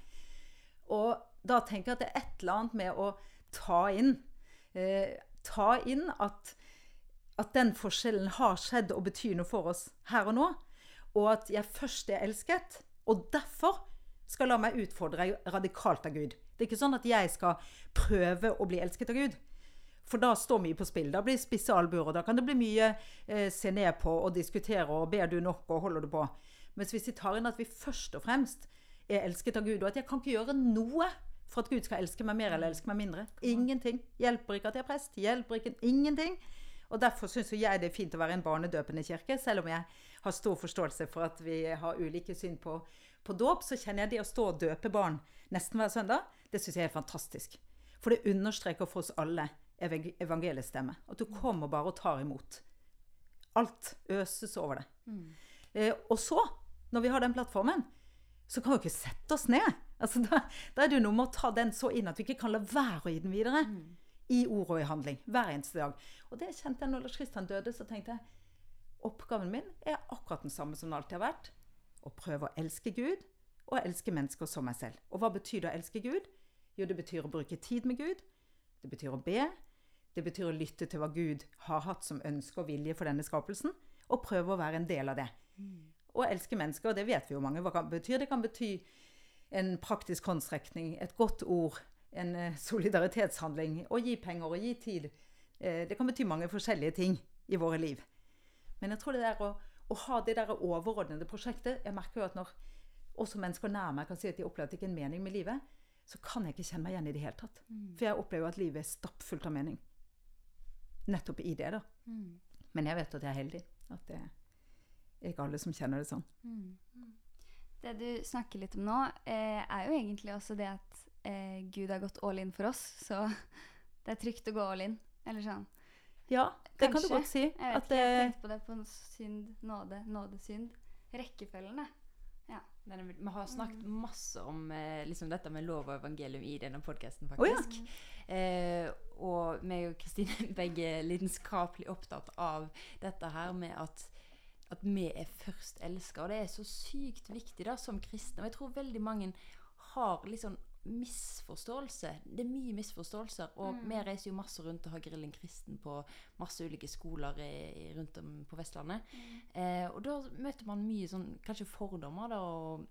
S3: Og da tenker jeg at det er et eller annet med å ta inn eh, Ta inn at, at den forskjellen har skjedd og betyr noe for oss her og nå. Og at jeg først er elsket, og derfor skal la meg utfordre radikalt av Gud. Det er ikke sånn at jeg skal prøve å bli elsket av Gud. For da står mye på spill. Da blir det spisse albuer, og da kan det bli mye eh, se ned på og diskutere og ber du nok og holder du på. Mens hvis vi tar inn at vi først og fremst er elsket av Gud, og at jeg kan ikke gjøre noe for at Gud skal elske meg mer eller elske meg mindre. Ingenting. Hjelper ikke at jeg er prest. Hjelper ikke ingenting. Og Derfor syns jeg det er fint å være en barnedøpende kirke, selv om jeg har stor forståelse for at vi har ulike syn på, på dåp. Så kjenner jeg det å stå og døpe barn nesten hver søndag, det syns jeg er fantastisk. For det understreker for oss alle evangeliets stemme. At du kommer bare og tar imot. alt øses over det.
S5: Mm.
S3: Eh, og så, når vi har den plattformen, så kan vi ikke sette oss ned. Altså, da, da er det jo noe med å ta den så inn at vi ikke kan la være å gi den videre. I ord og i handling. Hver eneste dag. Og det kjente jeg når Lars Kristian døde. Så tenkte jeg oppgaven min er akkurat den samme som den alltid har vært. Å prøve å elske Gud og elske mennesker som meg selv. Og hva betyr det å elske Gud? Jo, det betyr å bruke tid med Gud. Det betyr å be. Det betyr å lytte til hva Gud har hatt som ønske og vilje for denne skapelsen. Og prøve å være en del av det. Å elske mennesker, det vet vi jo mange hva kan bety. Det kan bety en praktisk håndsrekning, et godt ord, en eh, solidaritetshandling. Å gi penger og gi tid. Eh, det kan bety mange forskjellige ting i våre liv. Men jeg tror det der å, å ha det der overordnede prosjektet Jeg merker jo at når også mennesker nær meg kan si at de opplever at det ikke er en mening med livet, så kan jeg ikke kjenne meg igjen i det hele tatt. For jeg opplever jo at livet er stappfullt av mening. Nettopp i det, da. Men jeg vet at jeg er heldig. At det er ikke alle som kjenner det sånn.
S4: Det du snakker litt om nå, eh, er jo egentlig også det at eh, Gud har gått all in for oss. Så det er trygt å gå all in. Eller sånn.
S3: Ja, det kan du godt si.
S4: Jeg vet
S3: At
S4: ikke, jeg har tenkt på det på synd, nåde, nåde, synd. Rekkefølgen.
S2: Den er, vi har snakket masse om eh, liksom dette med lov og evangelium i denne podkasten,
S3: Å ja.
S2: faktisk. eh, og meg og Kristine er begge lidenskapelig opptatt av dette her med at at vi er først elska. Og det er så sykt viktig da, som kristne. Og jeg tror veldig mange har litt sånn misforståelse. Det er mye misforståelser. Og vi reiser jo masse rundt og har Grillen kristen på masse ulike skoler i, rundt om på Vestlandet. Eh, og da møter man mye sånn kanskje fordommer da, og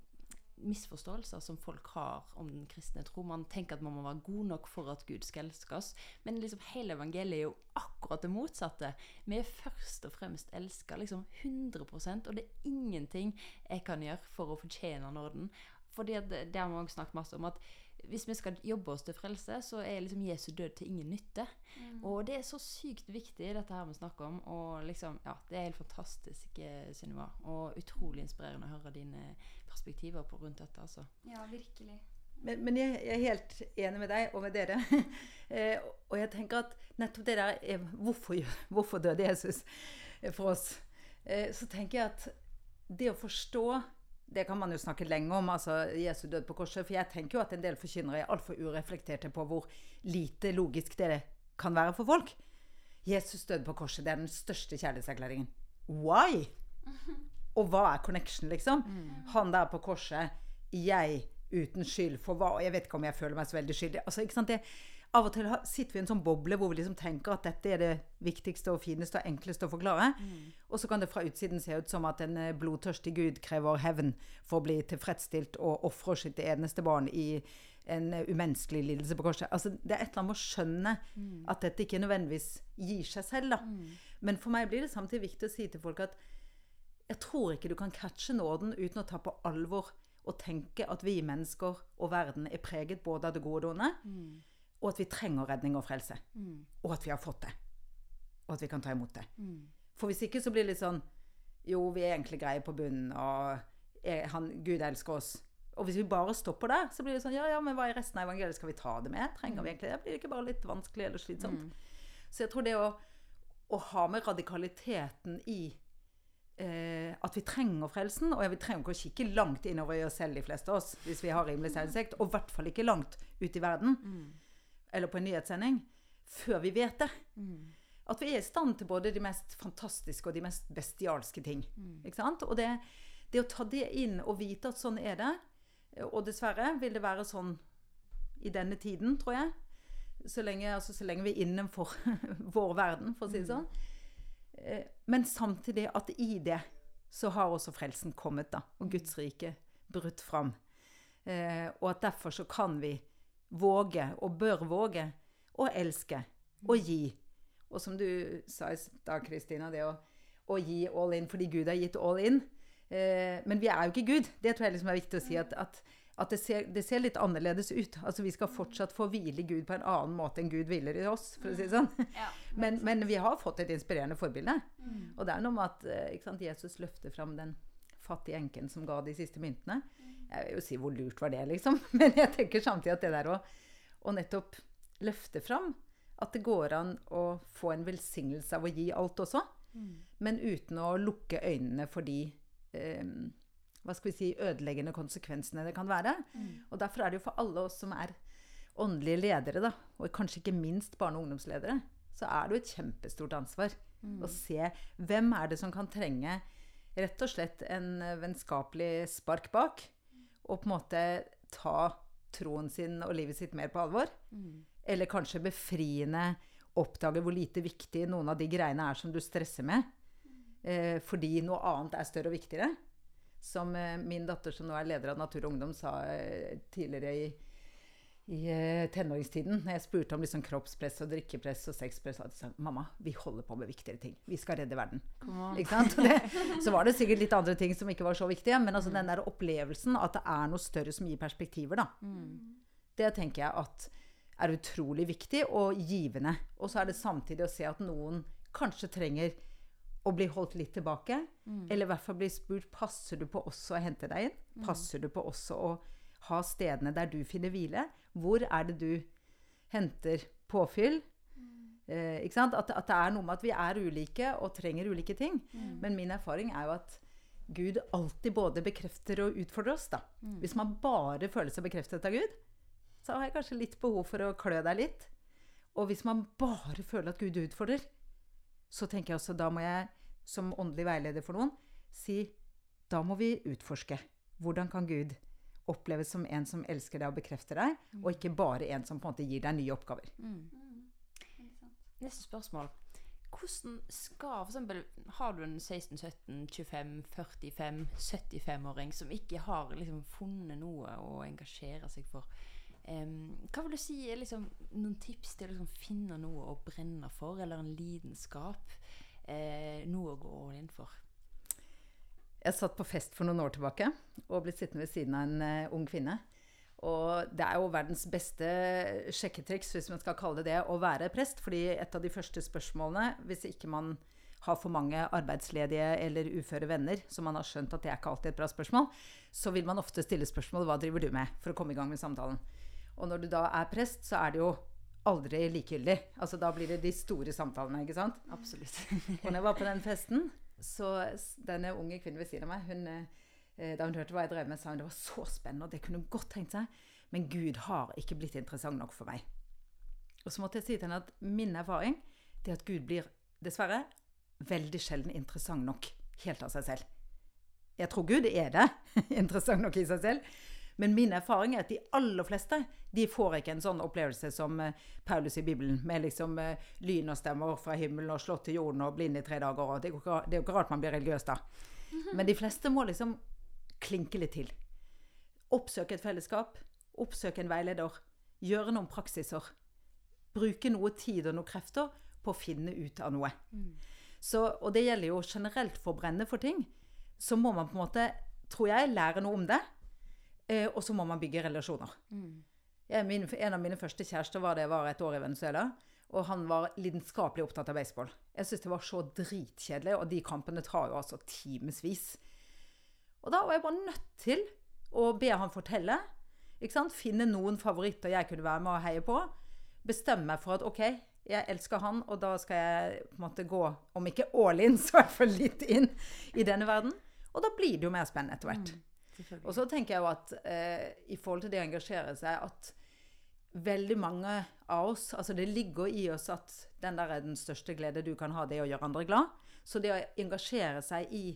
S2: misforståelser som folk har om den kristne tro. Man tenker at man må være god nok for at Gud skal elske oss. Men liksom hele evangeliet er jo akkurat det motsatte. Vi er først og fremst elska liksom 100% og det er ingenting jeg kan gjøre for å fortjene nåden. Fordi det det har vi også snakket masse om, at hvis vi skal jobbe oss til frelse, så er liksom Jesu død til ingen nytte. Og det er så sykt viktig, dette her vi snakker om. Og liksom, ja, det er helt fantastisk, eh, Sunniva. Og utrolig inspirerende å høre dine perspektiver på rundt dette, altså.
S4: Ja, virkelig.
S3: men, men jeg, jeg er helt enig med deg og med dere. eh, og jeg tenker at nettopp det der er Hvorfor, hvorfor døde Jesus for oss? Eh, så tenker jeg at det å forstå det kan man jo snakke lenge om, altså Jesu død på korset. For jeg tenker jo at en del forkynnere er altfor ureflekterte på hvor lite logisk det kan være for folk. Jesus død på korset, det er den største kjærlighetserklæringen. Why? Og hva er connection, liksom? Han der på korset, jeg uten skyld for hva? Og jeg vet ikke om jeg føler meg så veldig skyldig. Altså, ikke sant? Det, av og til sitter vi i en sånn boble hvor vi liksom tenker at dette er det viktigste og fineste og enkleste å forklare. Og så kan det fra utsiden se ut som at en eh, blodtørstig gud krever hevn for å bli tilfredsstilt og ofrer sitt eneste barn i en eh, umenneskelig lidelse på korset. Altså, det er et eller annet med å skjønne at dette ikke nødvendigvis gir seg selv. Da. Men for meg blir det samtidig viktig å si til folk at jeg tror ikke du kan catche nåden uten å ta på alvor og tenke at vi mennesker og verden er preget både av det gode og det onde, og at vi trenger redning og frelse. Og at vi har fått det. Og at vi kan ta imot det. For hvis ikke så blir det litt sånn Jo, vi er egentlig greie på bunnen, og er, han, Gud elsker oss. Og hvis vi bare stopper der, så blir det sånn Ja, ja, men hva i resten av evangeliet skal vi ta det med? Trenger vi egentlig det? Blir det ikke bare litt vanskelig eller slitsomt? Så jeg tror det å, å ha med radikaliteten i eh, at vi trenger frelsen. Og vi trenger ikke å kikke langt innover i oss selv, de fleste av oss, hvis vi har rimelig selvinnsikt. Og i hvert fall ikke langt ut i verden, eller på en nyhetssending, før vi vet det. At vi er i stand til både de mest fantastiske og de mest bestialske ting. Ikke sant? Og det, det å ta det inn og vite at sånn er det, og dessverre vil det være sånn i denne tiden, tror jeg. Så lenge, altså, så lenge vi er innenfor vår verden, for å si det sånn. Eh, Men samtidig at i det så har også frelsen kommet, da. Og Guds rike brutt fram. Eh, og at derfor så kan vi våge, og bør våge, å elske og gi. Og som du sa i stad, Kristina, det å, å gi all in fordi Gud har gitt all in. Eh, men vi er jo ikke Gud. Det tror jeg liksom er viktig å si. At, at, at det, ser, det ser litt annerledes ut. Altså Vi skal fortsatt få hvile Gud på en annen måte enn Gud hviler i oss, for å si det sånn.
S4: Ja,
S3: Men, men vi har fått et inspirerende forbilde. Og det er noe med at eh, sant, Jesus løfter fram den fattige enken som ga de siste myntene. Jeg vil jo si hvor lurt var det, liksom. Men jeg tenker samtidig at det der å, å nettopp løfte fram at det går an å få en velsignelse av å gi alt også. Men uten å lukke øynene for de eh, hva skal vi si, ødeleggende konsekvensene det kan være. Og derfor er det jo for alle oss som er åndelige ledere, da, og kanskje ikke minst barne- og ungdomsledere, så er det jo et kjempestort ansvar å se hvem er det som kan trenge rett og slett en eh, vennskapelig spark bak, og på en måte ta troen sin og livet sitt mer på alvor. Eller kanskje befriende oppdage hvor lite viktig noen av de greiene er som du stresser med. Eh, fordi noe annet er større og viktigere. Som eh, min datter, som nå er leder av Natur og Ungdom, sa eh, tidligere i, i eh, tenåringstiden, når jeg spurte om liksom kroppspress og drikkepress og sexpress, sa de sånn Mamma, vi holder på med viktigere ting. Vi skal redde verden. Det, så var det sikkert litt andre ting som ikke var så viktige, men altså den der opplevelsen at det er noe større som gir perspektiver, da. Det tenker jeg at er utrolig viktig og givende. Og så er det samtidig å se at noen kanskje trenger å bli holdt litt tilbake. Eller i hvert fall bli spurt passer du på også å hente deg inn. Passer du på også å ha stedene der du finner hvile. Hvor er det du henter påfyll? Eh, ikke sant? At, at det er noe med at vi er ulike og trenger ulike ting. Men min erfaring er jo at Gud alltid både bekrefter og utfordrer oss. da. Hvis man bare føler seg bekreftet av Gud, så har jeg kanskje litt behov for å klø deg litt. Og hvis man bare føler at Gud utfordrer, så tenker jeg også da må jeg som åndelig veileder for noen si da må vi utforske. Hvordan kan Gud oppleves som en som elsker deg og bekrefter deg, og ikke bare en som på en måte gir deg nye oppgaver.
S2: Neste spørsmål. Hvordan skal for eksempel, Har du en 16, 17, 25, 45, 75-åring som ikke har liksom funnet noe å engasjere seg for? Um, hva vil du si er liksom noen tips til å liksom finne noe å brenne for, eller en lidenskap? Eh, noe å gå all in for?
S3: Jeg satt på fest for noen år tilbake og ble sittende ved siden av en uh, ung kvinne. Og det er jo verdens beste sjekketriks, hvis man skal kalle det det, å være prest. Fordi et av de første spørsmålene, hvis ikke man har for mange arbeidsledige eller uføre venner, som man har skjønt at det er ikke alltid et bra spørsmål, så vil man ofte stille spørsmål hva driver du med, for å komme i gang med samtalen. Og når du da er prest, så er det jo aldri likegyldig. Altså da blir det de store samtalene, ikke sant?
S2: Absolutt.
S3: Og når jeg var på den festen, så denne unge kvinnen ved siden av meg, hun, eh, da hun hørte hva jeg drev med, sa hun det var så spennende, og det kunne hun godt tenkt seg, men Gud har ikke blitt interessant nok for meg. Og så måtte jeg si til henne at min erfaring er at Gud blir dessverre veldig sjelden interessant nok helt av seg selv. Jeg tror Gud er det, interessant nok i seg selv. Men min erfaring er at de aller fleste de får ikke en sånn opplevelse som eh, Paulus i Bibelen, med liksom eh, lyn og stemmer fra himmelen og slått til jorden og blind i tre dager. Og det, er jo ikke, det er jo ikke rart man blir religiøs da. Men de fleste må liksom klinke litt til. Oppsøke et fellesskap. Oppsøke en veileder. Gjøre noen praksiser. Bruke noe tid og noen krefter på å finne ut av noe. Så, og det gjelder jo generelt for å brenne for ting. Så må man på en måte, tror jeg, lære noe om det. Eh, og så må man bygge relasjoner. Jeg, min, en av mine første kjærester var det jeg var et år i Venezuela. Og han var lidenskapelig opptatt av baseball. Jeg syntes det var så dritkjedelig, og de kampene tar jo altså timevis. Og da var jeg bare nødt til å be han fortelle. Ikke sant? Finne noen favoritter jeg kunne være med og heie på. Bestemme meg for at OK, jeg elsker han, og da skal jeg på en måte gå, om ikke all in, så i hvert fall litt inn i denne verden. Og da blir det jo mer spennende etter hvert. Og så tenker jeg jo at eh, i forhold til det å engasjere seg, at veldig mange av oss Altså det ligger i oss at den der er den største glede du kan ha, det er å gjøre andre glad. Så det å engasjere seg i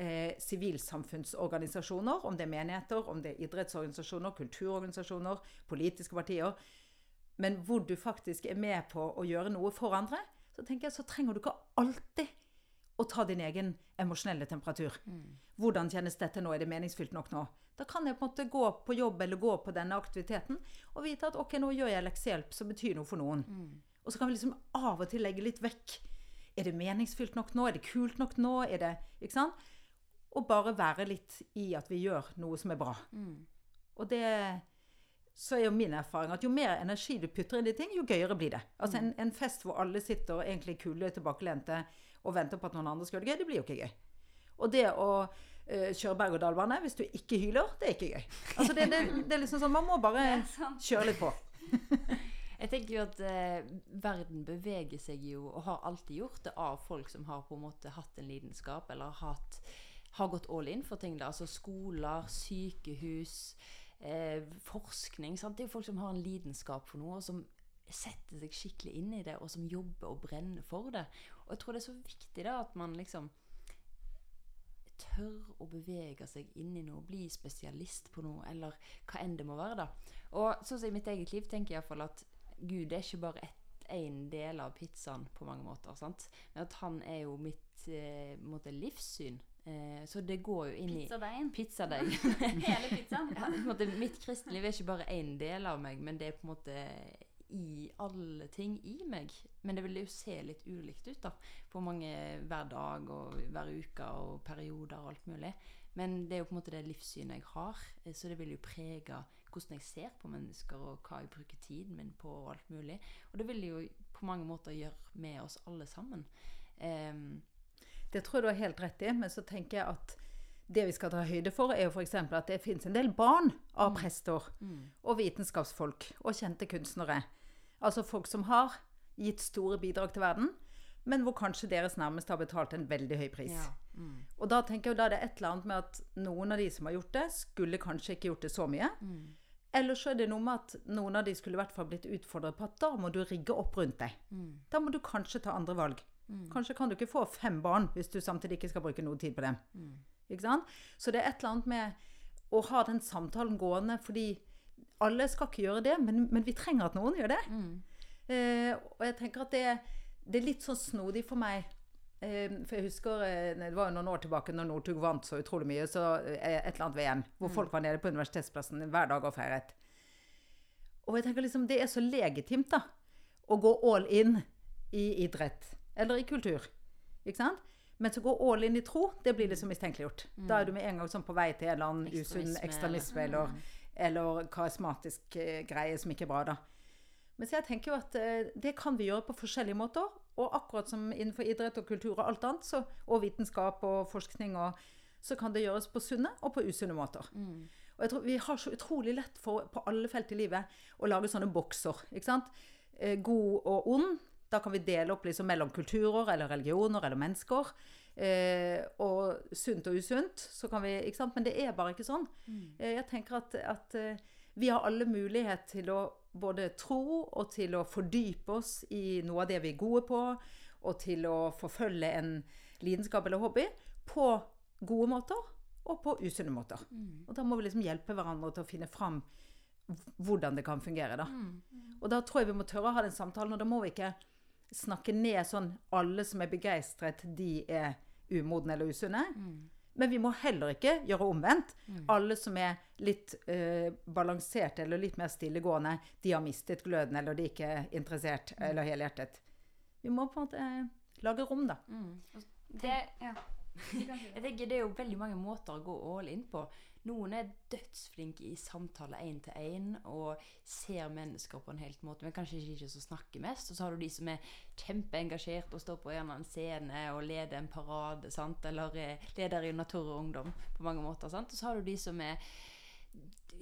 S3: eh, sivilsamfunnsorganisasjoner, om det er menigheter, om det er idrettsorganisasjoner, kulturorganisasjoner, politiske partier, men hvor du faktisk er med på å gjøre noe for andre, så tenker jeg så trenger du ikke alltid å ta din egen emosjonelle temperatur. Hvordan kjennes dette nå? Er det meningsfylt nok nå? Da kan jeg på en måte gå på jobb eller gå på denne aktiviteten og vite at ok, nå gjør jeg leksehjelp som betyr noe for noen. Og så kan vi liksom av og til legge litt vekk. Er det meningsfylt nok nå? Er det kult nok nå? Er det, ikke sant? Og bare være litt i at vi gjør noe som er bra. Og det så er jo min erfaring at jo mer energi du putter inn i ting, jo gøyere blir det. Altså en, en fest hvor alle sitter egentlig kule tilbakelente og venter på at noen andre skal gjøre det gøy, det blir jo ikke gøy. Og det å uh, kjøre berg-og-dal-bane hvis du ikke hyler, det er ikke gøy. Altså det, det, det er liksom sånn, Man må bare kjøre litt på.
S2: Jeg tenker jo at eh, verden beveger seg jo, og har alltid gjort det, av folk som har på en måte hatt en lidenskap, eller hatt, har gått all in for ting. da, Altså skoler, sykehus, eh, forskning. sant? Det er jo folk som har en lidenskap for noe, og som setter seg skikkelig inn i det, og som jobber og brenner for det. Og jeg tror det er så viktig da at man liksom tør å bevege seg inn i noe, bli spesialist på noe, eller hva enn det må være. da. Og sånn som i mitt eget liv tenker jeg iallfall at Gud er ikke bare én del av pizzaen på mange måter. sant? Men at han er jo mitt eh, måte, livssyn. Eh, så det går jo inn i
S4: Pizzadeigen.
S2: Pizzadeig.
S4: Hele pizzaen.
S2: Ja, på en måte, mitt kristenliv er ikke bare én del av meg, men det er på en måte i alle ting i meg. Men det vil jo se litt ulikt ut da, på mange hver dag og hver uke og perioder og alt mulig. Men det er jo på en måte det livssynet jeg har, eh, så det vil jo prege hvordan jeg ser på mennesker og hva jeg bruker tiden min på og alt mulig. Og det vil jo på mange måter gjøre med oss alle sammen. Um,
S3: Det tror jeg du har helt rett i, men så tenker jeg at det vi skal ta høyde for, er jo f.eks. at det finnes en del barn av prester og vitenskapsfolk og kjente kunstnere. Altså folk som har gitt store bidrag til verden, men hvor kanskje deres nærmeste har betalt en veldig høy pris.
S2: ja. Mm.
S3: Og da tenker jeg da det er et eller annet med at noen av de som har gjort det, skulle kanskje ikke gjort det så mye.
S2: Mm.
S3: Eller så er det noe med at noen av de skulle i hvert fall blitt utfordret på at da må du rigge opp rundt deg.
S2: Mm.
S3: Da må du kanskje ta andre valg. Kanskje kan du ikke få fem barn hvis du samtidig ikke skal bruke noe tid på dem.
S2: Mm.
S3: Så det er et eller annet med å ha den samtalen gående, fordi alle skal ikke gjøre det, men, men vi trenger at noen gjør det.
S2: Mm.
S3: Eh, og jeg tenker at det, det er litt sånn snodig for meg. Eh, for jeg husker eh, Det var jo noen år tilbake når Northug vant så utrolig mye. Så eh, et eller annet VM hvor folk var nede på universitetsplassen hver dag og feiret. Og jeg tenker liksom det er så legitimt da å gå all in i idrett eller i kultur. Ikke sant? Men så gå all in i tro, det blir liksom mistenkeliggjort. Da er du med en gang sånn på vei til en eller annen usunn
S2: Ekstremisme,
S3: ekstremisme eller, eller karismatisk eh, greie som ikke er bra, da. Men så jeg tenker jo at eh, det kan vi gjøre på forskjellige måter. Og akkurat som innenfor idrett og kultur og alt annet, så, og vitenskap og forskning, og, så kan det gjøres på sunne og på usunne måter. Og jeg tror Vi har så utrolig lett for på alle felt i livet å lage sånne bokser. ikke sant? Eh, god og ond. Da kan vi dele opp liksom mellom kulturer eller religioner eller mennesker. Eh, og sunt og usunt. Så kan vi, ikke sant? Men det er bare ikke sånn. Eh, jeg tenker at, at eh, vi har alle mulighet til å både tro og til å fordype oss i noe av det vi er gode på, og til å forfølge en lidenskap eller hobby på gode måter og på usunne måter. Og da må vi liksom hjelpe hverandre til å finne fram hvordan det kan fungere. da. Og da tror jeg vi må tørre å ha den samtalen, og da må vi ikke snakke ned sånn alle som er begeistret, de er umodne eller usunne. Men vi må heller ikke gjøre omvendt. Alle som er litt øh, balanserte eller litt mer stillegående, de har mistet gløden, eller de er ikke interessert eller helhjertet. Vi må på en måte øh, lage rom, da.
S4: Det, ja.
S2: Jeg tenker Det er jo veldig mange måter å gå all in på. Noen er dødsflinke i samtale én til én og ser mennesker på en helt måte, men kanskje ikke så snakker mest. Og så har du de som er kjempeengasjert og står på gjerne en scene og leder en parade, sant? eller er leder i Natur og Ungdom på mange måter. Sant? Og så har du de som er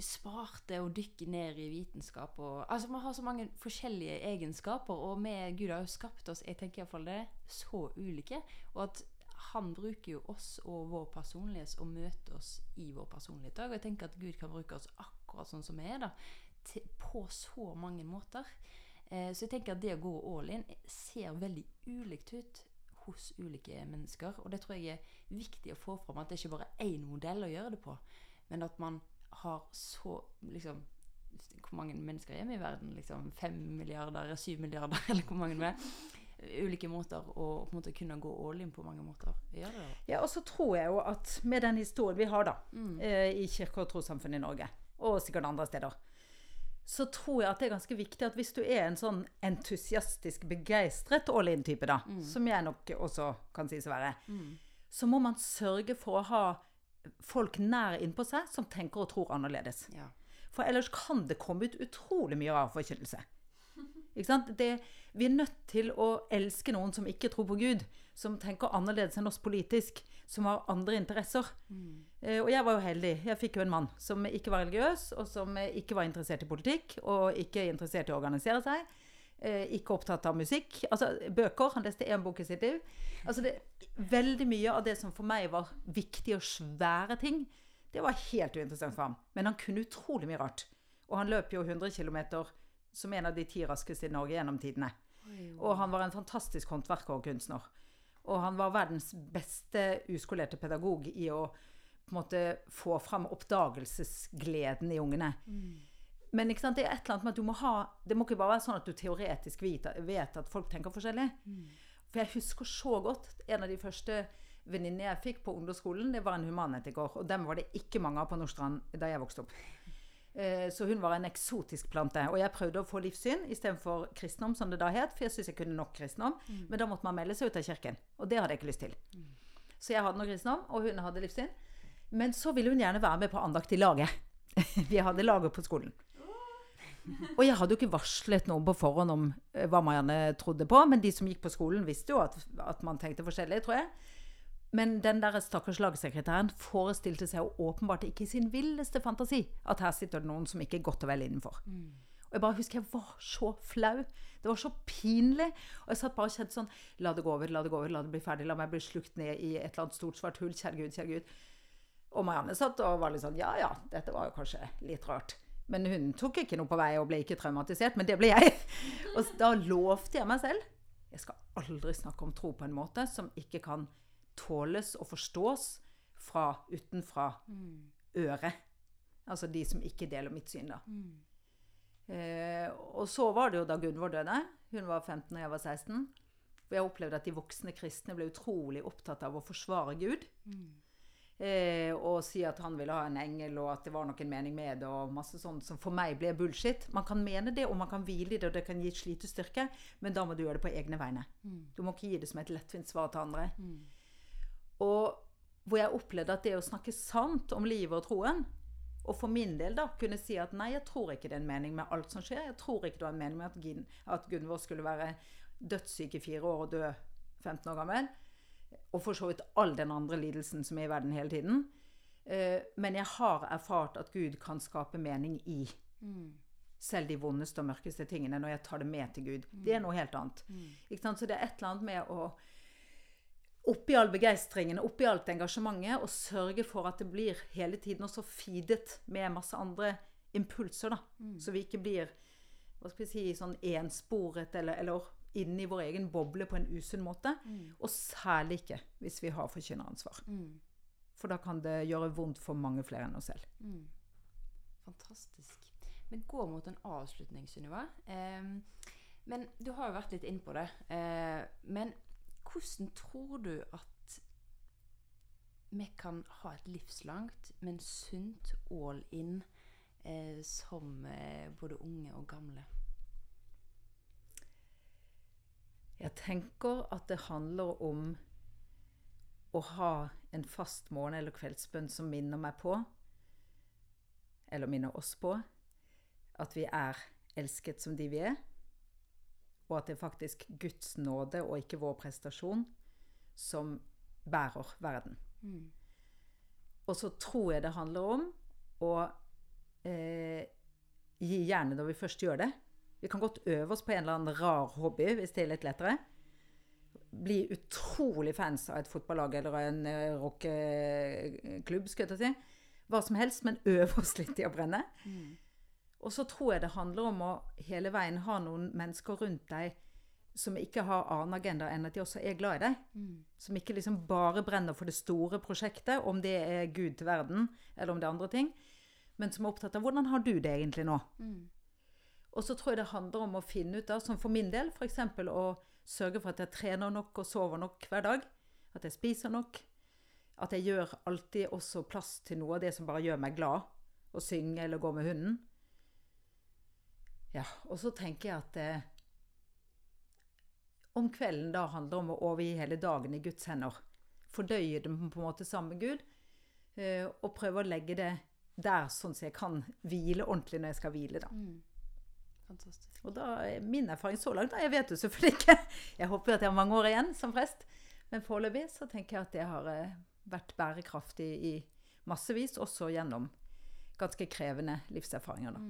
S2: sparte og dykker ned i vitenskap. Og, altså Man har så mange forskjellige egenskaper, og vi Gud har jo skapt oss jeg tenker i hvert fall det, så ulike. Og at han bruker jo oss og vår personlighet og møter oss i vår personlighet. Og jeg tenker at Gud kan bruke oss akkurat sånn som vi er, da, til, på så mange måter. Eh, så jeg tenker at det å gå all in ser veldig ulikt ut hos ulike mennesker. Og det tror jeg er viktig å få fram, at det ikke bare er én modell å gjøre det på, men at man har så liksom Hvor mange mennesker er vi i verden? Liksom Fem milliarder, syv milliarder, eller hvor mange vi er? Ulike måter å måte kunne gå all in på mange måter. Ja.
S3: Ja, og så tror jeg jo at med den historien vi har da, mm. i kirke- og trossamfunn i Norge, og sikkert andre steder, så tror jeg at det er ganske viktig at hvis du er en sånn entusiastisk, begeistret all-in-type, da, som jeg nok også kan sies å være, så må man sørge for å ha folk nær innpå seg som tenker og tror annerledes.
S2: Ja.
S3: For ellers kan det komme ut utrolig mye rar forkynnelse. Det, vi er nødt til å elske noen som ikke tror på Gud, som tenker annerledes enn oss politisk, som har andre interesser. Eh, og jeg var jo heldig. Jeg fikk jo en mann som ikke var religiøs, og som eh, ikke var interessert i politikk, og ikke interessert i å organisere seg. Eh, ikke opptatt av musikk. Altså bøker. Han leste én bok i sitt liv. Altså det, veldig mye av det som for meg var viktige og svære ting, det var helt uinteressant for ham. Men han kunne utrolig mye rart. Og han løp jo 100 km som en av de ti raskeste i Norge gjennom tidene. Og han var en fantastisk håndverker og kunstner. Og han var verdens beste uskolerte pedagog i å på en måte få fram oppdagelsesgleden i ungene. Men ikke sant, det er et eller annet med at du må ha Det må ikke bare være sånn at du teoretisk vet, vet at folk tenker forskjellig. For jeg husker så godt en av de første venninnene jeg fikk på ungdomsskolen, det var en humanetiker. Og dem var det ikke mange av på Nordstrand da jeg vokste opp. Eh, Så hun var en eksotisk plante. Og jeg prøvde å få livssyn istedenfor kristendom, som det da het. For jeg syntes jeg kunne nok kristendom. Men da måtte man melde seg ut av kirken. Og det hadde jeg ikke lyst til. Så jeg hadde noe kristendom, og hun hadde livssyn. Men så ville hun gjerne være med på andakt i laget. Vi hadde laget på skolen. Og jeg hadde jo ikke varslet noen på forhånd om eh, hva Marianne trodde på, men de som gikk på skolen, visste jo at, at man tenkte forskjellig, tror jeg. Men den der stakkars lagsekretæren forestilte seg jo åpenbart ikke i sin villeste fantasi at her sitter det noen som ikke er godt og vel innenfor. Og jeg bare husker jeg var så flau. Det var så pinlig. Og jeg satt bare og kjente sånn La det gå over, la det gå over, la det bli ferdig. La meg bli slukt ned i et eller annet stort, svart hull. Kjære Gud, kjære Gud. Og Marianne satt og var litt sånn Ja ja, dette var jo kanskje litt rart. Men hun tok ikke noe på vei og ble ikke traumatisert. Men det ble jeg. Og da lovte jeg meg selv jeg skal aldri snakke om tro på en måte som ikke kan tåles og forstås fra utenfra øret. Altså de som ikke deler mitt syn, da. Eh, og så var det jo da Gunvor døde. Hun var 15 og jeg var 16. Og jeg opplevde at de voksne kristne ble utrolig opptatt av å forsvare Gud. Eh, og si at han ville ha en engel, og at det var noen mening med det, og masse sånt som for meg ble bullshit. Man kan mene det, og man kan hvile i det, og det kan gi slitestyrke, men da må du gjøre det på egne vegne. Du må ikke gi det som et lettvint svar til andre. Og hvor jeg opplevde at det å snakke sant om livet og troen, og for min del da kunne si at nei, jeg tror ikke det er en mening med alt som skjer. Jeg tror ikke det var en mening med at, Gin, at Gunvor skulle være dødssyk i fire år og dø 15 år gammel. Og for så vidt all den andre lidelsen som er i verden hele tiden. Eh, men jeg har erfart at Gud kan skape mening i selv de vondeste og mørkeste tingene når jeg tar det med til Gud. Det er noe helt annet. Ikke sant? Så det er et eller annet med å oppi all begeistringen, oppi alt engasjementet, og sørge for at det blir hele tiden også feedet med masse andre impulser, da. Så vi ikke blir hva skal vi si, sånn ensporet eller, eller inni vår egen boble på en usunn måte. Og særlig ikke hvis vi har forkynneransvar. For da kan det gjøre vondt for mange flere enn oss selv.
S2: Fantastisk. Vi går mot en avslutning, Sunniva. Eh, men du har jo vært litt inn på det. Eh, men hvordan tror du at vi kan ha et livslangt, men sunt all in eh, som eh, både unge og gamle?
S3: Jeg tenker at det handler om å ha en fast morgen- eller kveldsbønn som minner meg på, eller minner oss på, at vi er elsket som de vi er, og at det er faktisk Guds nåde og ikke vår prestasjon som bærer verden. Og så tror jeg det handler om å eh, gi gjerne når vi først gjør det. Vi kan godt øve oss på en eller annen rar hobby hvis det er litt lettere. Bli utrolig fans av et fotballag eller en eh, rockeklubb, skal jeg si. Hva som helst, men øve oss litt i å brenne. Og så tror jeg det handler om å hele veien ha noen mennesker rundt deg som ikke har annen agenda enn at de også er glad i deg. Som ikke liksom bare brenner for det store prosjektet, om det er Gud til verden, eller om det er andre ting. Men som er opptatt av hvordan har du det egentlig nå? Og så tror jeg det handler om å finne ut, da, som for min del, f.eks. å sørge for at jeg trener nok og sover nok hver dag. At jeg spiser nok. At jeg gjør alltid også plass til noe av det som bare gjør meg glad. Å synge eller gå med hunden. Ja, og så tenker jeg at eh, om kvelden da handler om å overgi hele dagen i Guds hender. Fordøye dem på en måte sammen med Gud. Eh, og prøve å legge det der sånn at jeg kan hvile ordentlig når jeg skal hvile, da.
S2: Fantastisk.
S3: Og da er min erfaring så langt da, Jeg vet jo selvfølgelig ikke. Jeg håper at jeg har mange år igjen som prest. Men foreløpig så tenker jeg at det har eh, vært bærekraftig i massevis, også gjennom ganske krevende livserfaringer. da.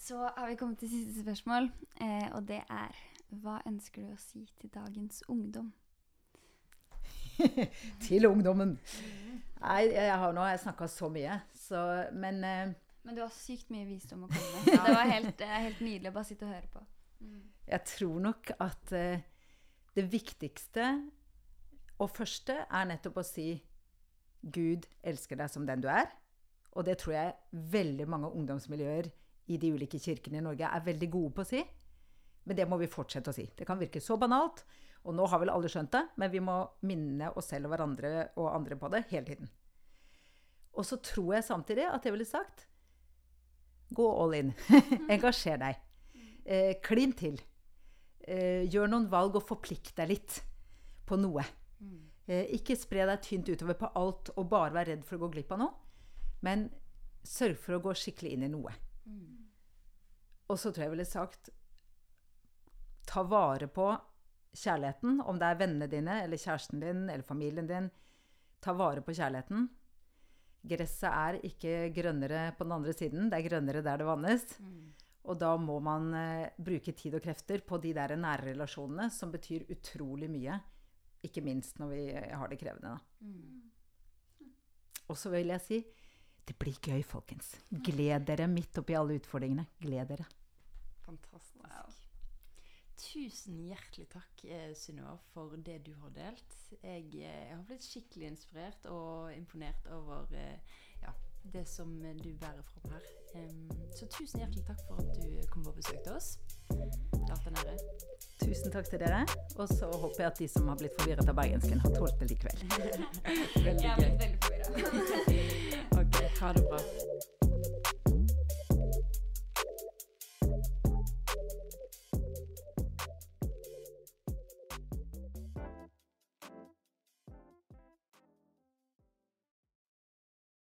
S4: Så har vi kommet til siste spørsmål, eh, og det er Hva ønsker du å si til dagens ungdom?
S3: Til ungdommen! Nei, jeg har nå snakka så mye, så Men eh,
S4: Men du har sykt mye visdom å komme med. Det var helt, helt nydelig å bare sitte og høre på.
S3: jeg tror nok at eh, det viktigste og første er nettopp å si Gud elsker deg som den du er. Og det tror jeg veldig mange ungdomsmiljøer i de ulike kirkene i Norge er veldig gode på å si. Men det må vi fortsette å si. Det kan virke så banalt, og nå har vel alle skjønt det, men vi må minne oss selv og hverandre og andre på det hele tiden. Og så tror jeg samtidig at jeg ville sagt gå all in. Engasjer deg. Eh, klin til. Eh, gjør noen valg og forplikt deg litt på noe. Eh, ikke spre deg tynt utover på alt og bare være redd for å gå glipp av noe. Men sørg for å gå skikkelig inn i noe. Og så tror jeg jeg ville sagt ta vare på kjærligheten, om det er vennene dine eller kjæresten din eller familien din. Ta vare på kjærligheten. Gresset er ikke grønnere på den andre siden, det er grønnere der det vannes. Og da må man eh, bruke tid og krefter på de der nære relasjonene som betyr utrolig mye. Ikke minst når vi eh, har det krevende. mm. Og så vil jeg si det blir gøy, folkens. Gled dere midt oppi alle utfordringene. Gled dere.
S2: Fantastisk. Tusen hjertelig takk, eh, Sunniva, for det du har delt. Jeg, eh, jeg har blitt skikkelig inspirert og imponert over eh, ja, det som du bærer fram her. Så tusen hjertelig takk for at du kom på besøk til oss. Det har vært en ære.
S3: Tusen takk til dere. Og så håper jeg at de som har blitt forvirret av bergensken, har tålt det likevel.
S2: Veldig
S4: Jeg har blitt veldig forvirra.
S2: Ok, ha det bra.